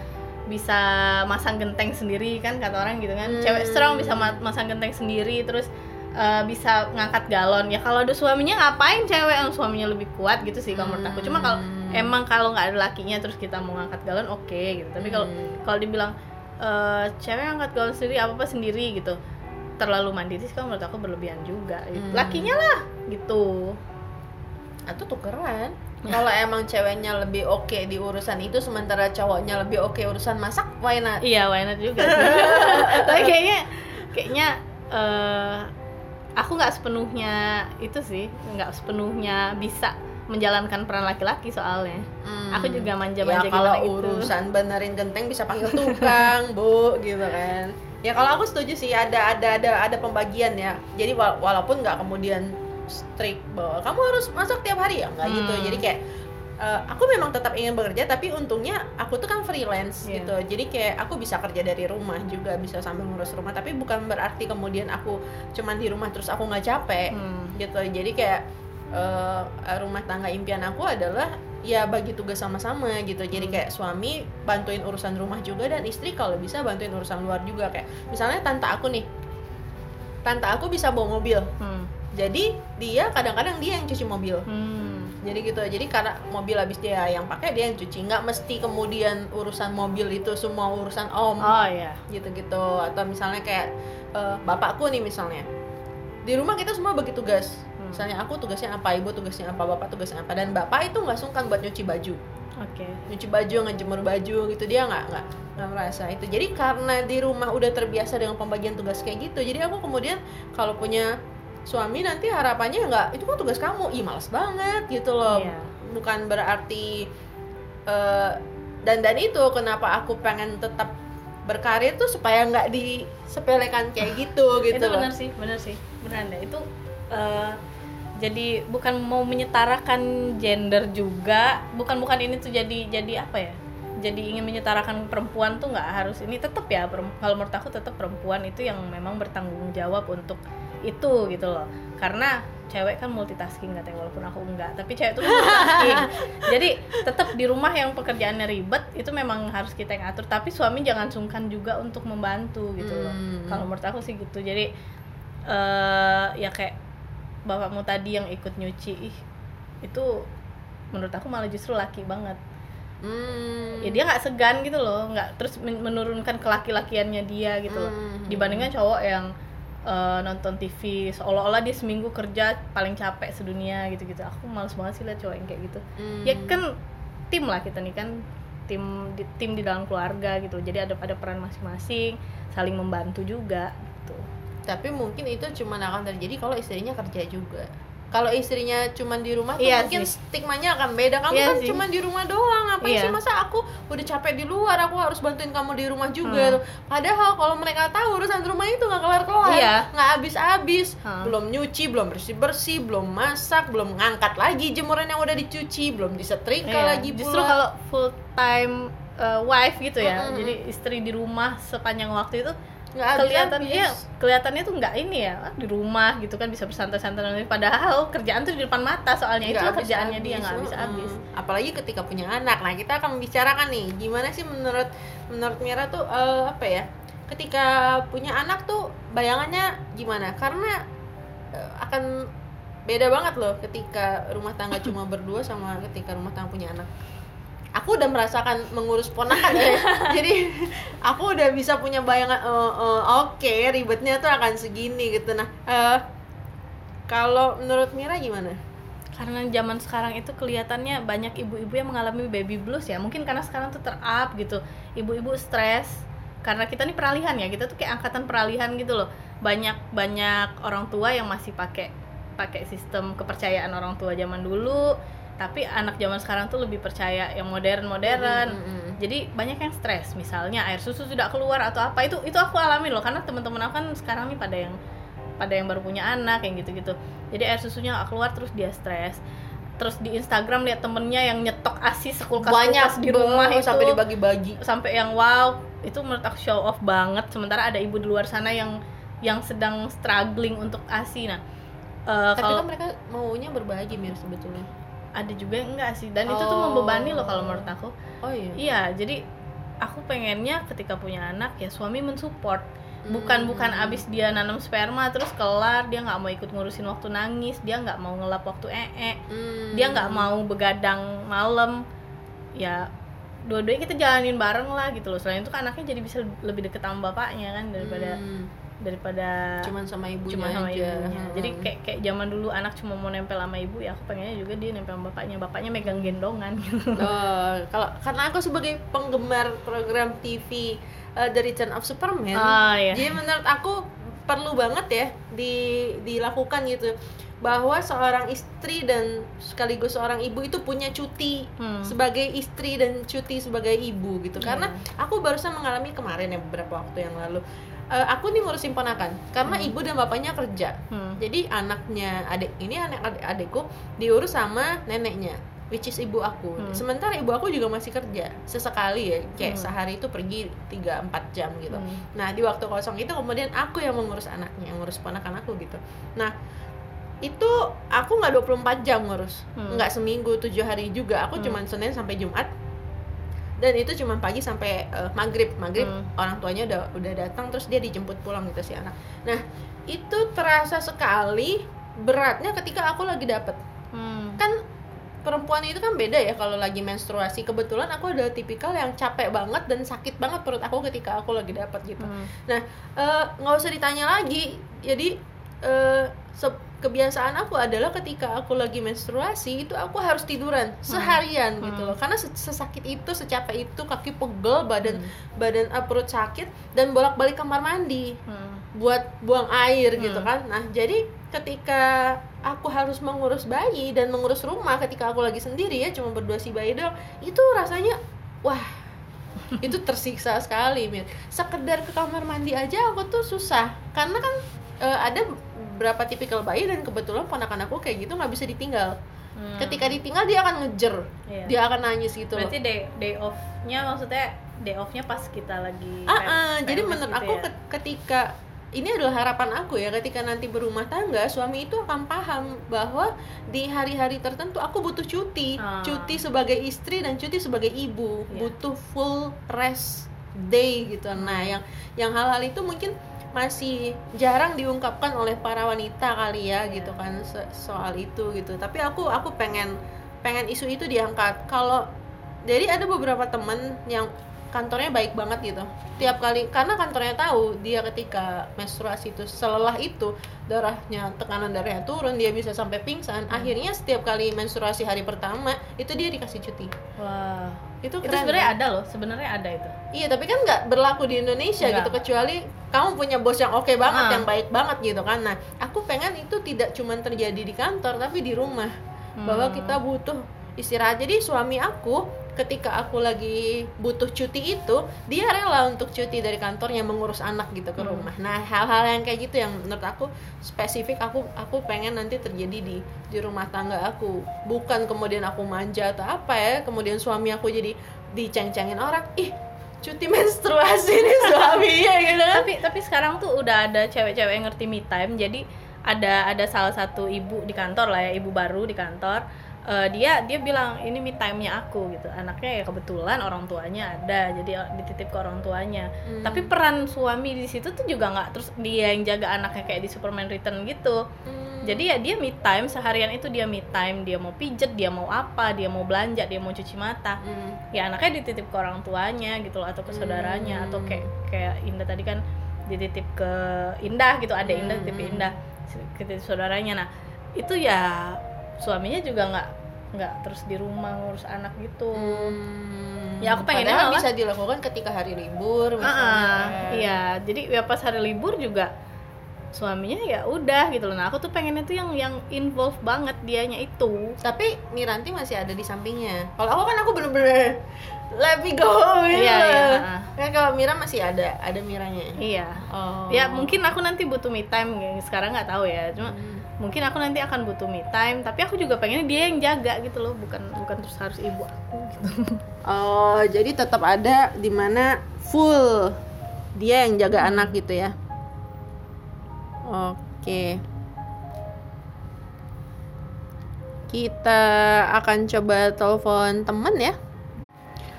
bisa masang genteng sendiri kan kata orang gitu kan Hmm. cewek strong bisa ma- masang genteng sendiri terus eh, bisa ngangkat galon ya kalau ada suaminya ngapain cewek yang suaminya lebih kuat gitu sih kalau menurut aku cuma kalau Hmm. emang kalau nggak ada lakinya terus kita mau ngangkat galon oke gitu tapi kalau Hmm. kalau dibilang eh, cewek ngangkat galon sendiri apa apa sendiri gitu terlalu mandiri sih kalau menurut aku berlebihan juga gitu. Hmm. lakinya lah gitu atau tukeran kalau [LAUGHS] emang ceweknya lebih oke di urusan itu sementara cowoknya lebih oke urusan masak why not iya why not juga [LAUGHS] tapi kayaknya kayaknya eh, aku nggak sepenuhnya itu sih nggak sepenuhnya bisa menjalankan peran laki-laki soalnya Hmm. aku juga ya manja-manja kalau gimana itu urusan benerin genteng bisa panggil tukang [LAUGHS] bu gitu kan ya kalau aku setuju sih ada ada ada ada pembagian ya jadi wa- walaupun nggak kemudian strict bahwa kamu harus masak tiap hari ya nggak gitu Hmm. jadi kayak eh, aku memang tetap ingin bekerja tapi untungnya aku tuh kan freelance Iya. gitu jadi kayak aku bisa kerja dari rumah juga bisa sambil ngurus rumah tapi bukan berarti kemudian aku cuman di rumah terus aku nggak capek Hmm. gitu jadi kayak eh, rumah tangga impian aku adalah ya bagi tugas sama-sama gitu. Jadi Hmm. kayak suami bantuin urusan rumah juga dan istri kalau bisa bantuin urusan luar juga. Kayak misalnya tante aku nih tante aku bisa bawa mobil. Hmm. jadi dia kadang-kadang dia yang cuci mobil. Hmm. jadi gitu jadi karena mobil habis dia yang pakai dia yang cuci. Nggak mesti kemudian urusan mobil itu semua urusan om. Oh ya gitu-gitu. Atau misalnya kayak eh, bapakku nih misalnya. Di rumah kita semua bagi tugas. Misalnya aku tugasnya apa ibu tugasnya apa bapak tugasnya apa? Dan bapak itu nggak sungkan buat nyuci baju. Oke. Nyuci baju ngejemur baju gitu dia nggak nggak nggak merasa itu. Jadi karena di rumah udah terbiasa dengan pembagian tugas kayak gitu jadi aku kemudian kalau punya suami nanti harapannya nggak itu kan tugas kamu? Ih males banget gitu loh. Iya. bukan berarti eh, dan dan itu kenapa aku pengen tetap berkarir tuh supaya nggak disepelekan kayak gitu gitu itu loh. benar sih benar sih. Benar deh itu eh, jadi bukan mau menyetarakan gender juga bukan bukan ini tuh jadi jadi apa ya? Jadi ingin menyetarakan perempuan tuh nggak harus ini tetap ya kalau menurut aku tetap perempuan itu yang memang bertanggung jawab untuk itu gitu loh. Karena cewek kan multitasking katanya walaupun aku enggak tapi cewek itu multitasking. [LAUGHS] Jadi tetap di rumah yang pekerjaannya ribet itu memang harus kita yang atur. Tapi suami jangan sungkan juga untuk membantu gitu loh. Hmm. kalau menurut aku sih gitu. Jadi eh ya kayak bapakmu tadi yang ikut nyuci ih itu menurut aku malah justru laki banget Hmm. ya dia nggak segan gitu loh nggak terus men- menurunkan kelaki-lakiannya dia gitu loh Hmm. dibandingkan cowok yang eh, nonton TV seolah-olah dia seminggu kerja paling capek sedunia gitu-gitu aku males banget sih liat cowok yang kayak gitu Hmm. ya kan tim lah kita nih kan tim di, tim di dalam keluarga gitu jadi ada ada peran masing-masing saling membantu juga gitu tapi mungkin itu cuma akan terjadi kalau istrinya kerja juga kalau istrinya cuma di rumah tuh Iya mungkin sih. stigmanya akan beda kamu Iya kan cuma di rumah doang ngapain Iya. sih masa aku udah capek di luar aku harus bantuin kamu di rumah juga Hmm. padahal kalau mereka tahu urusan rumah itu nggak kelar kelar Iya. nggak habis habis Hmm. belum nyuci belum bersih bersih belum masak belum ngangkat lagi jemuran yang udah dicuci belum disetrika Iya, lagi justru kalau full time uh, wife gitu ya Mm-mm. jadi istri di rumah sepanjang waktu itu nggak kelihatan habis. kelihatannya tuh nggak ini ya ah, di rumah gitu kan bisa bersantai-santai padahal kerjaan tuh di depan mata soalnya itu kerjaannya habis-habis. dia nggak habis habis. Apalagi ketika punya anak. Nah kita akan membicarakan nih gimana sih menurut menurut Mira tuh eh, apa ya ketika punya anak tuh bayangannya gimana? Karena eh, akan beda banget loh ketika rumah tangga cuma berdua sama ketika rumah tangga punya anak aku udah merasakan mengurus ponakan ya. [LAUGHS] Jadi aku udah bisa punya bayangan eh, eh, oke ribetnya tuh akan segini gitu. Nah eh, kalau menurut Mira gimana? Karena zaman sekarang itu kelihatannya banyak ibu-ibu yang mengalami baby blues ya. Mungkin karena sekarang tuh ter-up gitu. Ibu-ibu stres. Karena kita nih peralihan ya. Kita tuh kayak angkatan peralihan gitu loh. Banyak banyak orang tua yang masih pakai pakai sistem kepercayaan orang tua zaman dulu tapi anak zaman sekarang tuh lebih percaya yang modern modern Mm, mm, mm. jadi banyak yang stres. Misalnya air susu tidak keluar atau apa itu itu aku alami loh. Karena teman-teman aku kan sekarang nih pada yang pada yang baru punya anak yang gitu-gitu. Jadi air susunya keluar terus dia stres. Terus di Instagram lihat temennya yang nyetok asi sekulkas banyak di rumah itu sampai dibagi-bagi. Sampai yang wow itu menurut aku show off banget. Sementara ada ibu di luar sana yang yang sedang struggling untuk asi. Nah eh, tapi kalau kan mereka maunya berbagi mir sebetulnya ada juga yang enggak sih dan itu tuh Oh. membebani loh kalau menurut aku oh iya Iya, jadi aku pengennya ketika punya anak ya suami mensupport. Bukan Hmm. bukan abis dia nanam sperma terus kelar dia nggak mau ikut ngurusin waktu nangis, dia nggak mau ngelap waktu ee, Hmm. dia nggak mau begadang malam. Ya dua-duanya kita jalanin bareng lah gitu loh. Selain itu kan anaknya jadi bisa lebih deket sama bapaknya kan daripada Hmm. Daripada cuman sama ibunya cuma sama aja ibunya. Hmm. Jadi kayak kayak zaman dulu anak cuma mau nempel sama ibu ya aku pengennya juga dia nempel sama bapaknya. Bapaknya megang gendongan [LAUGHS] gitu. Oh, kalau karena aku sebagai penggemar program TV uh, The Return of Superman, Ah, iya. jadi menurut aku perlu banget ya di dilakukan gitu bahwa seorang istri dan sekaligus seorang ibu itu punya cuti Hmm. sebagai istri dan cuti sebagai ibu gitu Iya. karena aku barusan mengalami kemarin ya beberapa waktu yang lalu Eh, aku nih ngurusin ponakan karena Hmm. ibu dan bapaknya kerja Hmm. jadi anaknya adik ini anak adik adikku diurus sama neneknya which is ibu aku Hmm. sementara ibu aku juga masih kerja sesekali ya kayak Hmm. sehari itu pergi 3-4 jam gitu Hmm. nah di waktu kosong itu kemudian aku yang mengurus anaknya yang ngurus ponakan aku gitu nah itu aku nggak 24 jam ngurus Hmm. nggak seminggu tujuh hari juga aku Hmm. cuman senin sampai jumat dan itu cuma pagi sampai eh, maghrib maghrib Hmm. orang tuanya udah udah datang terus dia dijemput pulang gitu si anak nah itu terasa sekali beratnya ketika aku lagi dapet Hmm. kan perempuan itu kan beda ya kalau lagi menstruasi kebetulan aku ada tipikal yang capek banget dan sakit banget perut aku ketika aku lagi dapat gitu Hmm. nah eh, nggak usah ditanya lagi jadi se- kebiasaan aku adalah ketika aku lagi menstruasi itu aku harus tiduran seharian gitu Hmm. loh karena se- sesakit itu secapek itu kaki pegel badan Hmm. badan uh, perut sakit dan bolak balik kamar mandi Hmm. buat buang air gitu Hmm. kan nah jadi ketika aku harus mengurus bayi dan mengurus rumah ketika aku lagi sendiri ya cuma berdua si bayi doang itu rasanya wah itu tersiksa sekali Mir sekedar ke kamar mandi aja aku tuh susah karena kan eh, ada beberapa tipikal bayi dan kebetulan ponakan aku kayak gitu nggak bisa ditinggal Hmm. ketika ditinggal dia akan ngejer Iya. dia akan nangis gitu loh Berarti day day off-nya maksudnya day off-nya pas kita lagi Ah, ah, jadi PMS menurut gitu aku ya? ke- ketika ini adalah harapan aku ya ketika nanti berumah tangga suami itu akan paham bahwa di hari-hari tertentu aku butuh cuti Ah. cuti sebagai istri dan cuti sebagai ibu Iya. butuh full rest day gitu nah yang yang hal-hal itu mungkin masih jarang diungkapkan oleh para wanita kali ya Iya. gitu kan se- soal itu gitu tapi aku aku pengen pengen isu itu diangkat kalau jadi ada beberapa temen yang kantornya baik banget gitu tiap kali karena kantornya tahu dia ketika menstruasi itu selelah itu darahnya tekanan darahnya turun dia bisa sampai pingsan Hmm. akhirnya setiap kali menstruasi hari pertama itu dia dikasih cuti Wah. itu Itu keren sebenarnya kan? ada loh, sebenarnya ada itu. iya tapi kan nggak berlaku di Indonesia Nggak. gitu kecuali kamu punya bos yang oke banget Ah. yang baik banget gitu kan nah aku pengen itu tidak cuma terjadi di kantor tapi di rumah bahwa Hmm. kita butuh istirahat jadi suami aku ketika aku lagi butuh cuti itu dia rela untuk cuti dari kantornya mengurus anak gitu ke Hmm. rumah. Nah hal-hal yang kayak gitu yang menurut aku spesifik aku aku pengen nanti terjadi di di rumah tangga aku. Bukan kemudian aku manja atau apa ya kemudian suami aku jadi diceng-cengin orang ih cuti menstruasi nih [LAUGHS] suaminya gitu kan. Tapi tapi sekarang tuh udah ada cewek-cewek yang ngerti me time jadi ada ada salah satu ibu di kantor lah ya ibu baru di kantor Eh, dia dia bilang ini me time-nya aku gitu anaknya ya kebetulan orang tuanya ada jadi eh, dititip ke orang tuanya Hmm. tapi peran suami di situ tuh juga nggak terus dia yang jaga anaknya kayak di Superman Return gitu Hmm. jadi ya dia me time seharian itu dia me time dia mau pijet dia mau apa dia mau belanja dia mau cuci mata Hmm. ya anaknya dititip ke orang tuanya gitu loh atau ke saudaranya Hmm. atau kayak kayak Indah tadi kan dititip ke Indah gitu ada Indah Hmm. Indah ke saudaranya nah itu ya suaminya juga nggak nggak terus di rumah ngurus anak gitu Hmm. Ya, aku pengennya Padahal malah- bisa dilakukan ketika hari libur misalnya. ah, kan. iya jadi ya pas hari libur juga suaminya ya udah gitu loh nah aku tuh pengennya tuh yang yang involve banget dianya itu Tapi Miranti masih ada di sampingnya. Kalau aku kan aku bener-bener let me go gitu. Iya, iya, ah. Kan kalau Mira masih ada, ada Miranya. iya Oh. ya mungkin aku nanti butuh me time sekarang nggak tahu ya cuma Hmm. mungkin aku nanti akan butuh me time tapi aku juga pengennya dia yang jaga gitu loh bukan bukan terus harus ibu aku gitu [LAUGHS] Oh, jadi tetap ada di mana full dia yang jaga Hmm. anak gitu ya. Oke. Kita akan coba telepon teman ya.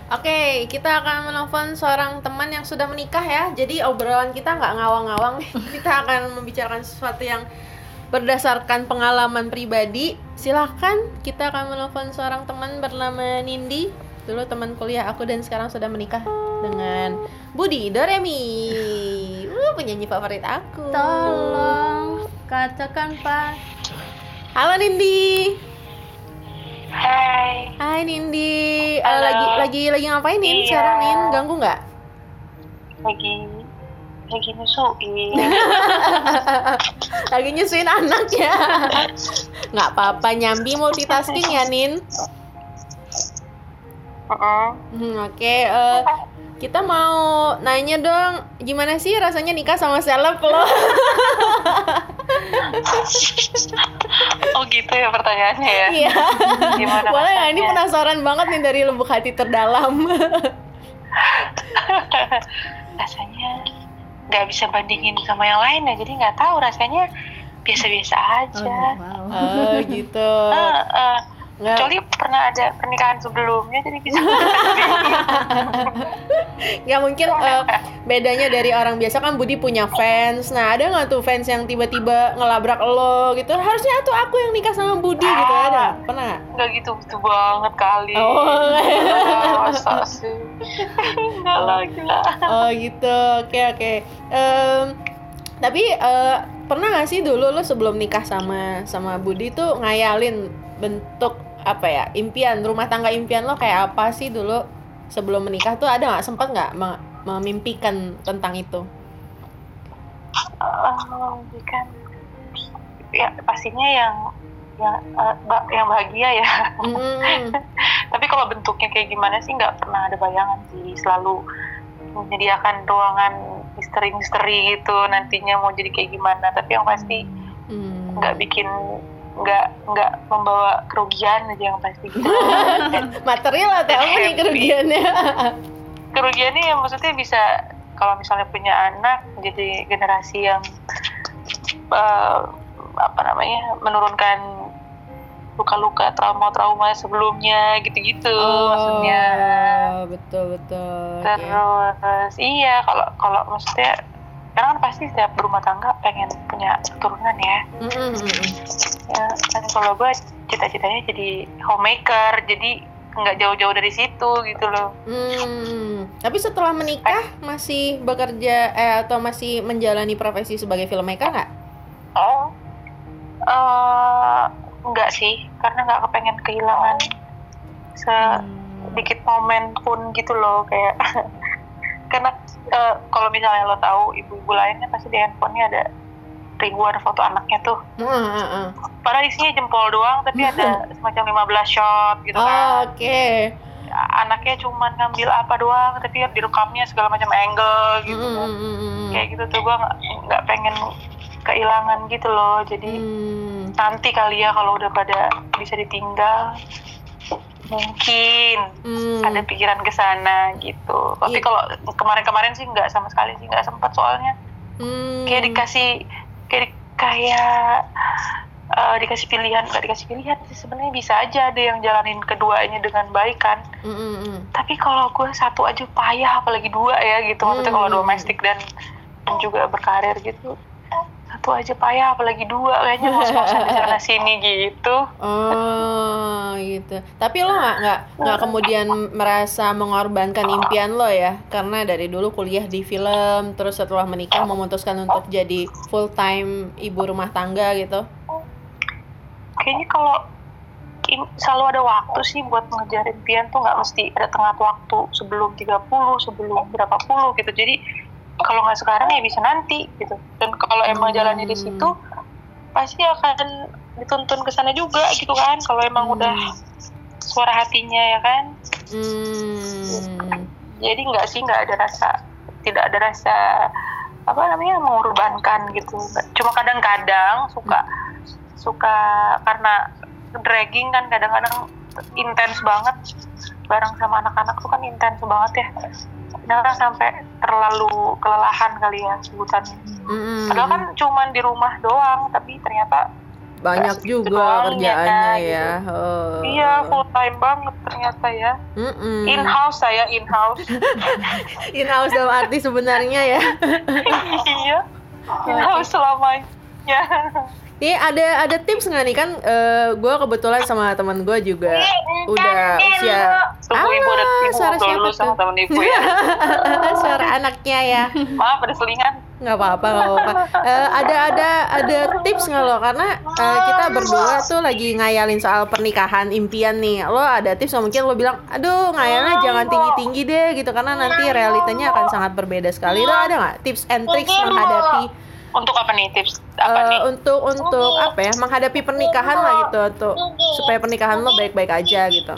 Oke, kita akan menelpon seorang teman yang sudah menikah ya. Jadi obrolan kita nggak ngawang-ngawang. [LAUGHS] Kita akan membicarakan sesuatu yang berdasarkan pengalaman pribadi. Silahkan kita akan menelpon seorang teman bernama Nindi. Dulu teman kuliah aku dan sekarang sudah menikah dengan Budi Doremi. Uh, penyanyi favorit aku. tolong katakan pak Halo Nindi. Hai, Hai Nindi. Eh, Halo. lagi lagi lagi ngapain Nin Iya. sekarang Nin? Ganggu nggak? lagi lagi nyusuin. [LAUGHS] lagi nyusuin anak ya nggak apa-apa nyambi multitasking ya Nin Heeh. Hmm, oke eh, kita mau nanya dong gimana sih rasanya nikah sama seleb lo [LAUGHS] oh gitu ya pertanyaannya ya. iya Gimana boleh nggak ini penasaran banget nih dari lubuk hati terdalam [LAUGHS] Rasanya nggak bisa bandingin sama yang lain ya, jadi nggak tahu rasanya biasa-biasa aja. wow. [LAUGHS] oh gitu Eh, eh, kecuali pernah ada pernikahan sebelumnya, jadi bisa. [LAUGHS] nggak mungkin eh, bedanya dari orang biasa kan Budi punya fans nah ada nggak tuh fans yang tiba-tiba ngelabrak lo gitu harusnya tuh aku yang nikah sama Budi gitu ada pernah nggak? Nggak gitu gitu banget kali. Oh. Ah, Masa sih? [LAUGHS] Nggak lagi lah. Oh gitu, oke oke. Em, tapi eh, pernah gak sih dulu lo sebelum nikah sama sama Budi tuh ngayalin bentuk apa ya impian rumah tangga impian lo kayak apa sih dulu sebelum menikah? Tuh ada nggak? Sempat nggak me- memimpikan tentang itu? Eh, kan ya pastinya yang yang ba- yang bahagia ya. Hmm, [LAUGHS] tapi kalau bentuknya kayak gimana sih nggak pernah ada bayangan sih. Selalu menyediakan ruangan misteri-misteri gitu nantinya mau jadi kayak gimana. Tapi yang pasti hmm. nggak bikin nggak nggak membawa kerugian aja yang pasti gitu [LAUGHS] material atau apa nih kerugiannya? [LAUGHS] kerugiannya ya maksudnya bisa kalau misalnya punya anak jadi generasi yang eh, apa namanya menurunkan luka-luka trauma-trauma sebelumnya gitu-gitu maksudnya Oh, betul betul. Oke. terus iya kalau kalau maksudnya karena kan pasti setiap berumah tangga pengen punya keturunan ya. Mm, mm, mm, mm. ya kan kalau gue cita-citanya jadi homemaker jadi nggak jauh-jauh dari situ gitu loh. Hmm, tapi setelah menikah masih bekerja eh, atau masih menjalani profesi sebagai filmmaker nggak? oh. Eh enggak sih karena nggak kepengen kehilangan sedikit momen pun gitu loh kayak [LAUGHS] karena eh, kalau misalnya lo tahu ibu-ibu lainnya pasti di handphonenya ada ribuan foto anaknya tuh Hmm, hmm, hmm, hmm. padahal isinya jempol doang tapi ada semacam 15 shot gitu Oh, kan Oke. anaknya cuman ngambil apa doang tapi direkamnya segala macam angle Hmm, gitu hmm, kan. hmm, hmm, hmm. kayak gitu tuh gua nggak pengen kehilangan gitu loh jadi Hmm. nanti kali ya kalau udah pada bisa ditinggal mungkin Hmm. ada pikiran ke sana gitu tapi Iya. kalau kemarin-kemarin sih nggak sama sekali sih nggak sempat soalnya Hmm. kayak dikasih kayak di- kayak eh, dikasih pilihan nggak dikasih pilihan sih sebenarnya bisa aja ada yang jalanin keduanya dengan baik kan Hmm, hmm, hmm. tapi kalau gue satu aja payah apalagi dua ya gitu maksudnya kalau Hmm. domestik dan, dan juga berkarir gitu satu aja payah apalagi dua kayaknya ngos-ngosan di sana sini gitu Oh gitu. Tapi lo nggak nggak nggak kemudian merasa mengorbankan impian lo ya? Karena dari dulu kuliah di film, terus setelah menikah memutuskan untuk jadi full time ibu rumah tangga gitu. kayaknya kalau selalu ada waktu sih buat ngejar impian tuh nggak mesti ada tengah waktu sebelum 30 sebelum berapa puluh gitu jadi kalau nggak sekarang ya bisa nanti gitu dan kalau emang Hmm. jalannya di situ pasti akan dituntun ke sana juga gitu kan kalau emang Hmm. udah suara hatinya ya kan Hmm. jadi nggak sih nggak ada rasa tidak ada rasa apa namanya mengorbankan gitu cuma kadang-kadang suka suka karena dragging kan kadang-kadang intens banget bareng sama anak-anak tuh kan intens banget ya kadang sampai terlalu kelelahan kali ya sebutannya Hmm. padahal kan cuman di rumah doang tapi ternyata banyak juga ya, kerjaannya gitu. ya. Oh. iya full time banget ternyata ya Mm-mm. in house saya in house [LAUGHS] In house dalam arti sebenarnya ya. [LAUGHS] iya in house selamanya Nih ada ada tips nggak nih kan? gue kebetulan sama teman gue juga udah usia. Tunggu ibu ada ibu suara siapa dulu sama tuh? temen ibu ya. [LAUGHS] Suara anaknya ya. maaf ada selingan. Nggak apa-apa nggak apa-apa. Eh, ada ada ada tips nggak lo? Karena eh, kita berdua tuh lagi ngayalin soal pernikahan impian nih. Lo ada tips nggak? Mungkin lo bilang aduh ngayalnya jangan tinggi tinggi deh gitu. Karena nanti realitanya akan sangat berbeda sekali. Lo ada nggak tips and tricks menghadapi untuk apa nih tips? Apa eh, nih? untuk untuk apa ya? Menghadapi pernikahan lah gitu untuk supaya pernikahan lo baik-baik aja gitu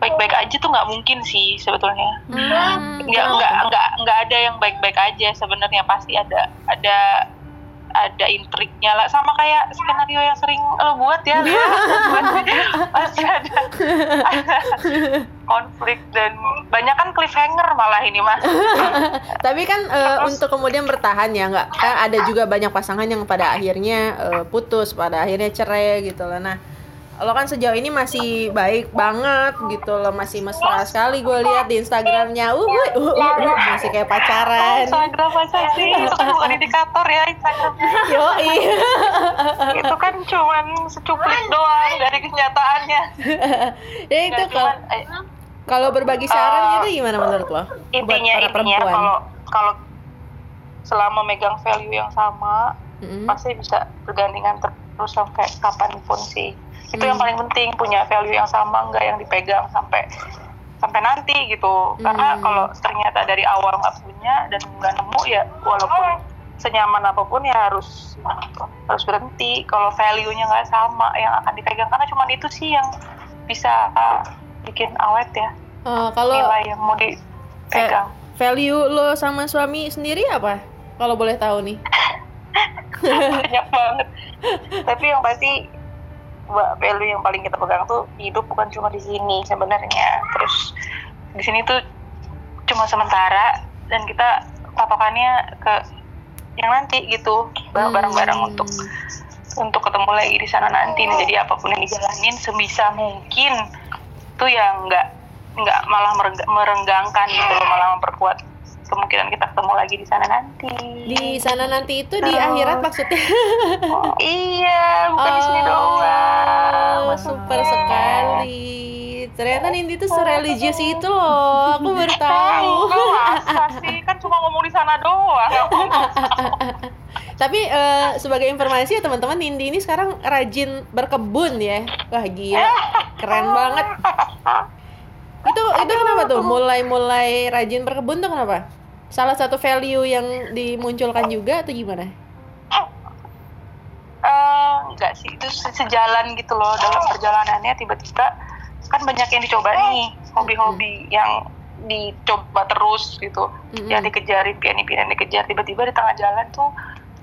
baik-baik aja tuh nggak mungkin sih sebetulnya. Hmm, nggak nggak nggak nggak ada yang baik-baik aja sebenarnya. Pasti ada ada ada intriknya lah. Sama kayak skenario yang sering lo buat ya. Lia. [LAUGHS] pasti, ada, ada konflik dan banyak kan cliffhanger malah ini mas. [LAUGHS] Tapi kan eh, untuk kemudian bertahan ya nggak. Kan ada juga banyak pasangan yang pada akhirnya eh, putus, pada akhirnya cerai gitu loh. Nah, lo kan sejauh ini masih baik banget gitu loh, masih mesra sekali gue lihat di Instagramnya. Uh, uh, uh, uh, uh, masih kayak pacaran. Instagram masa sih [LAUGHS] itu kan bukan indikator ya Instagram Yoi. [LAUGHS] itu kan cuman secuplik doang dari kenyataannya [LAUGHS] ya itu kalau eh, kalau berbagi saran itu gimana menurut lo? Buat intinya para intinya perempuan. kalau kalau selama megang value yang sama Mm-mm. pasti bisa bergandengan terus sampai kapan pun sih itu yang paling penting punya value yang sama nggak yang dipegang sampai sampai nanti gitu karena Hmm. kalau ternyata dari awal nggak punya dan nggak nemu ya walaupun senyaman apa pun ya harus harus berhenti kalau value-nya nggak sama yang akan dipegang karena cuma itu sih yang bisa uh, bikin awet ya Eh, kalau nilai yang mau dipegang value lo sama suami sendiri apa? Kalau boleh tahu nih. [LAUGHS] banyak banget tapi yang pasti value yang paling kita pegang tuh hidup bukan cuma di sini sebenarnya terus di sini tuh cuma sementara dan kita patokannya ke yang nanti gitu Hmm. bareng-bareng untuk untuk ketemu lagi di sana nanti Nah, jadi apa pun yang dijalanin sebisa mungkin tuh yang nggak nggak malah merengg- merenggangkan gitu malah memperkuat kemungkinan kita ketemu lagi di sana nanti Di sana nanti itu di Terus. akhirat maksudnya. Oh, iya, bukan di sini doang. Oh, super sekali. Ternyata Nindi tuh sereligius itu loh. Aku [LAUGHS] baru tahu. Enggak masa sih, kan cuma ngomong di sana doang. Tapi eh, sebagai informasi ya teman-teman, Nindi ini sekarang rajin berkebun ya. Wah gila, keren banget. [LAUGHS] Itu itu kenapa tuh? Mulai-mulai rajin berkebun tuh kenapa? Salah satu value yang dimunculkan juga atau gimana? Eh, enggak sih, itu se- sejalan gitu loh dalam perjalanannya tiba-tiba. Kan banyak yang dicoba nih, hobi-hobi yang dicoba terus gitu. Mm-mm. Yang dikejar impian-impian yang dikejar. Tiba-tiba di tengah jalan tuh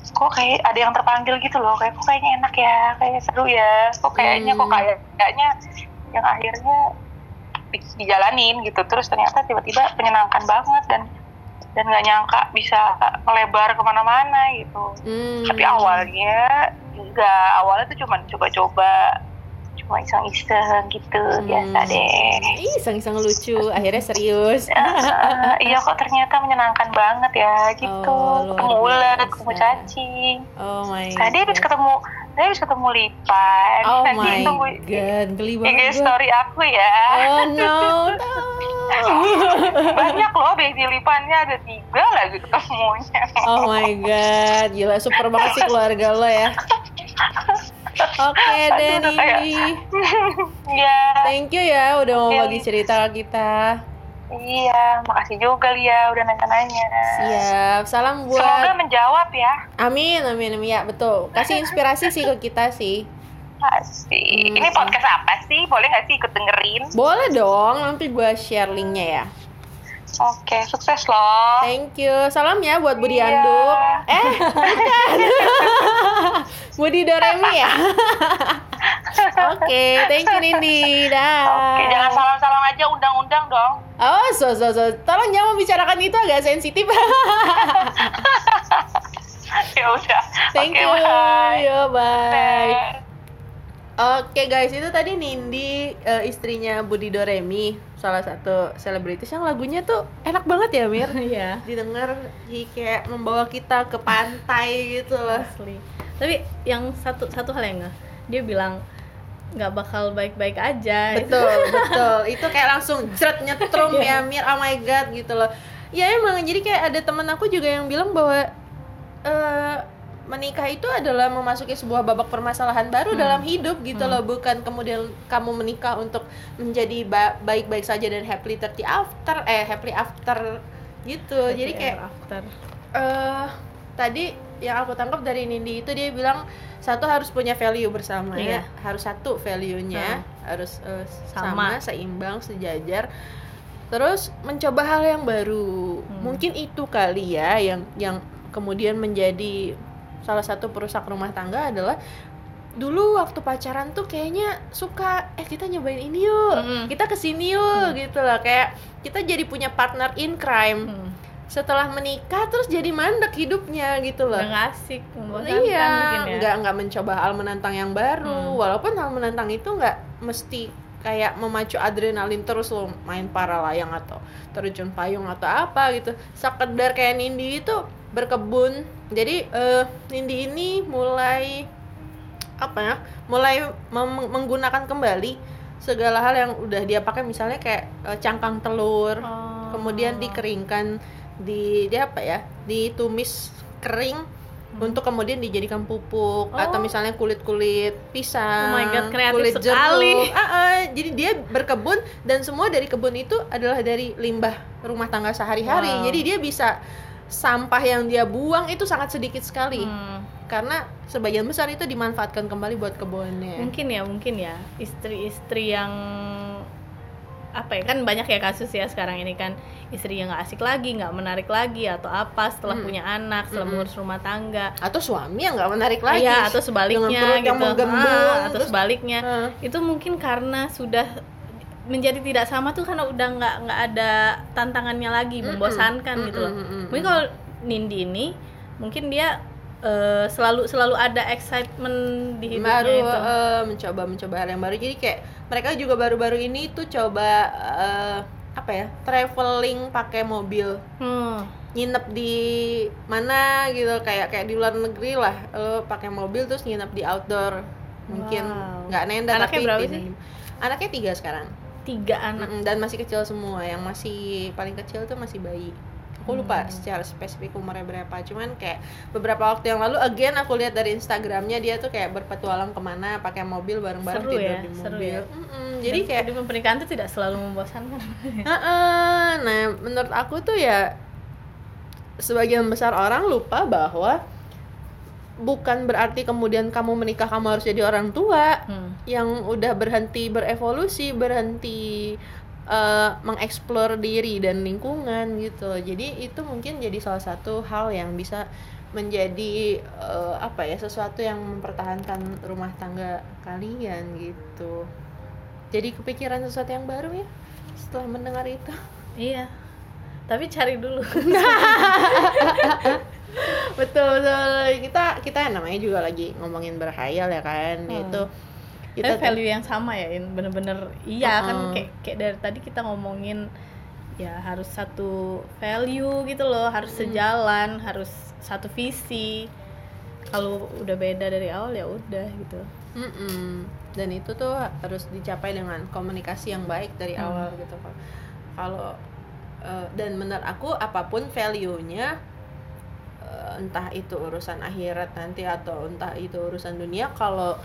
kok kayak ada yang terpanggil gitu loh. Kayak kok kayaknya enak ya? Kayak seru ya? Kok kayaknya kok Hmm. kayak kayaknya yang akhirnya di- dijalanin gitu. Terus ternyata tiba-tiba menyenangkan banget dan dan nggak nyangka bisa melebar ke mana-mana gitu Hmm. tapi awalnya enggak awalnya tuh cuma coba-coba cuma iseng-iseng gitu biasa Hmm. deh Ih, iseng-iseng lucu, akhirnya serius. [LAUGHS] Ah, iya kok ternyata menyenangkan banget ya gitu Oh, ketemu ulat ketemu biasa. cacing Oh my tadi habis ketemu tadi habis ketemu lipan. Oh nanti my tunggu god, geli banget story aku ya. Oh no, no. [LAUGHS] banyak loh baby lipannya ada tiga lagi ketemunya. Oh my god, gila super banget sih keluarga lo ya. Oke kayak- Nindi, [LAUGHS] ya. Thank you ya udah mau bagi cerita kita. Iya makasih juga Lia udah nanya-nanya Siap, salam semoga buat. menjawab ya Amin, amin, amin ya betul. Kasih inspirasi sih ke kita sih. Asik. Hmm. Ini podcast apa sih? Boleh nggak sih ikut dengerin? Boleh dong, nanti gua share linknya ya. Oke, sukses loh. Thank you. Salam ya buat Budi Iya. Anduk. Eh, bukan. [LAUGHS] Budi Doremi ya. [LAUGHS] Oke, thank you Nindi. Dah. Oke, jangan salam-salam aja undang-undang dong. Oh, so so so. Tolong jangan membicarakan itu agak sensitif. [LAUGHS] ya udah. thank Oke, you. bye. Yo, bye. Bye. Oke guys, itu tadi Nindi eh, istrinya Budi Doremi, salah satu selebritis yang lagunya tuh enak banget ya Mir. [LAUGHS] Iya. Didengar kayak membawa kita ke pantai gitu loh. asli tapi yang satu satu hal yang dia bilang nggak bakal baik-baik aja betul [LAUGHS] betul itu kayak langsung jret nyetrum ya Iya. Mir oh my god gitu loh ya emang jadi kayak ada temen aku juga yang bilang bahwa eh menikah itu adalah memasuki sebuah babak permasalahan baru Hmm. dalam hidup gitu Hmm. loh bukan kemudian kamu menikah untuk menjadi ba- baik-baik saja dan happily thirty after eh happily after gitu jadi Happy kayak ever after eh tadi yang aku tangkap dari Nindi itu dia bilang satu harus punya value bersama ya Iya. harus satu value-nya harus eh, Sama. sama. seimbang sejajar terus mencoba hal yang baru Hmm. mungkin itu kali ya yang yang kemudian menjadi salah satu perusak rumah tangga adalah dulu waktu pacaran tuh kayaknya suka eh kita nyobain ini yuk Mm-mm. kita ke sini yuk gitu lah kayak kita jadi punya partner in crime hmm. setelah menikah terus jadi mandek hidupnya gitu loh. nggak asik membosankan Iya, ya nggak nggak mencoba hal menantang yang baru. Hmm. Walaupun hal menantang itu nggak mesti kayak memacu adrenalin terus lo main para layang atau terjun payung atau apa gitu. Sekedar kayak Nindi itu berkebun. Jadi eh, Nindi ini mulai apa ya? Mulai menggunakan kembali segala hal yang udah dia pakai misalnya kayak eh, cangkang telur Oh. kemudian dikeringkan di dia apa ya ditumis kering untuk kemudian dijadikan pupuk Oh. atau misalnya kulit kulit pisang Oh my God, kreatif kulit sekali. jeruk [LAUGHS] Ah, ah, jadi dia berkebun dan semua dari kebun itu adalah dari limbah rumah tangga sehari-hari Wow. jadi dia bisa sampah yang dia buang itu sangat sedikit sekali Hmm. karena sebagian besar itu dimanfaatkan kembali buat kebunnya mungkin ya mungkin ya istri-istri yang apa ya kan banyak ya kasus ya sekarang ini kan istri yang nggak asik lagi nggak menarik lagi atau apa setelah Hmm. punya anak setelah Mm-mm. mengurus rumah tangga atau suami yang nggak menarik lagi Iya, atau sebaliknya yang gitu menggembung, Ah, atau terus- sebaliknya Ah. itu mungkin karena sudah menjadi tidak sama tuh karena udah nggak nggak ada tantangannya lagi membosankan gitu loh. Mungkin kalau Nindi ini mungkin dia eh, selalu selalu ada excitement di hidupnya baru itu. eh, mencoba mencoba hal yang baru. Jadi kayak mereka juga baru-baru ini tuh coba eh, apa ya traveling pakai mobil. Hmm. nginep di mana gitu kayak kayak di luar negeri lah. Lo pakai mobil terus nginep di outdoor. Mungkin Wow. nggak nenda Anaknya tapi berapa sih? anaknya tiga sekarang tiga anak. Dan masih kecil semua. Yang masih paling kecil tuh masih bayi. Aku lupa Hmm. secara spesifik umurnya berapa. Cuman kayak beberapa waktu yang lalu again aku lihat dari instagramnya dia tuh kayak berpetualang ke mana pakai mobil bareng-bareng Seru tidur ya, di seru mobil. ya. Mm-mm, jadi Dan kayak hidup pernikahan itu tidak selalu membosankan. [LAUGHS] Nah menurut aku tuh ya sebagian besar orang lupa bahwa bukan berarti kemudian kamu menikah kamu harus jadi orang tua Hmm. yang udah berhenti berevolusi, berhenti eh, mengeksplor diri dan lingkungan gitu. Jadi itu mungkin jadi salah satu hal yang bisa menjadi eh, apa ya sesuatu yang mempertahankan rumah tangga kalian gitu. Jadi kepikiran sesuatu yang baru ya setelah mendengar itu. iya tapi cari dulu [LAUGHS] betul betul kita kita namanya juga lagi ngomongin berhayal ya kan Hmm. itu kita kita value yang sama ya bener-bener iya kan Uh-uh. kayak kayak dari tadi kita ngomongin ya harus satu value gitu loh harus Hmm. sejalan harus satu visi kalau udah beda dari awal ya udah gitu Mm-mm. dan itu tuh harus dicapai dengan komunikasi yang baik dari Hmm. awal gitu kalau eh, dan menurut aku apa pun value-nya eh, entah itu urusan akhirat nanti atau entah itu urusan dunia kalau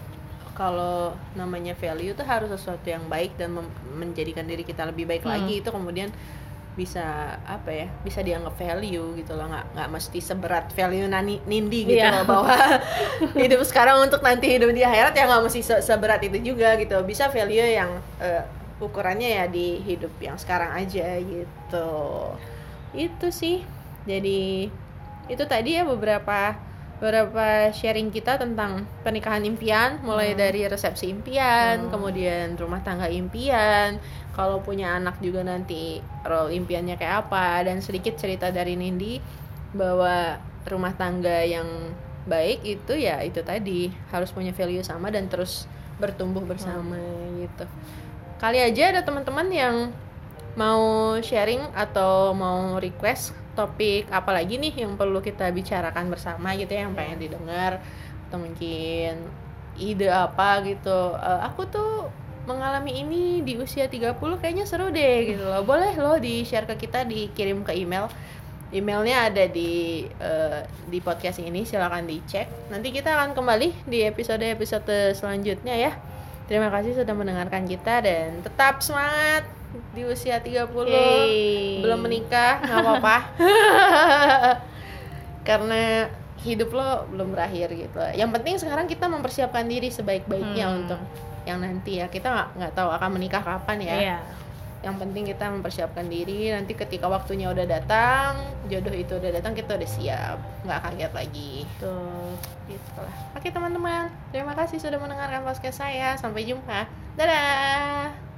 kalau namanya value itu harus sesuatu yang baik dan menjadikan diri kita lebih baik Hmm. lagi itu kemudian bisa apa ya bisa dianggap value gitu loh nggak nggak mesti seberat value nani nindi gitu Iya. loh bahwa [LAUGHS] hidup sekarang untuk nanti hidup di akhirat ya nggak mesti se- seberat itu juga gitu bisa value yang eh, ukurannya ya di hidup yang sekarang aja gitu itu sih jadi itu tadi ya beberapa beberapa sharing kita tentang pernikahan impian mulai Hmm. dari resepsi impian Hmm. kemudian rumah tangga impian kalau punya anak juga nanti role impiannya kayak apa dan sedikit cerita dari Nindi bahwa rumah tangga yang baik itu ya itu tadi harus punya value sama dan terus bertumbuh bersama gitu kali aja ada teman-teman yang mau sharing atau mau request topik apa lagi nih yang perlu kita bicarakan bersama gitu ya yang pengen didengar atau mungkin ide apa gitu. Eh, aku tuh mengalami ini di usia 30 kayaknya seru deh gitu loh. Boleh loh di share ke kita dikirim ke email. Emailnya ada di eh, di podcast ini silahkan dicek. Nanti kita akan kembali di episode episode selanjutnya ya terima kasih sudah mendengarkan kita dan tetap semangat di usia 30 Yeay. belum menikah nggak apa-apa. [LAUGHS] Karena hidup lo belum berakhir gitu. Yang penting sekarang kita mempersiapkan diri sebaik-baiknya Hmm. untuk yang nanti ya. Kita nggak nggak tahu akan menikah kapan ya. Iya yang penting kita mempersiapkan diri nanti ketika waktunya udah datang jodoh itu udah datang kita udah siap. Nggak kaget lagi. Tuh gitu lah oke teman-teman. Terima kasih sudah mendengarkan podcast saya. Sampai jumpa. Dadah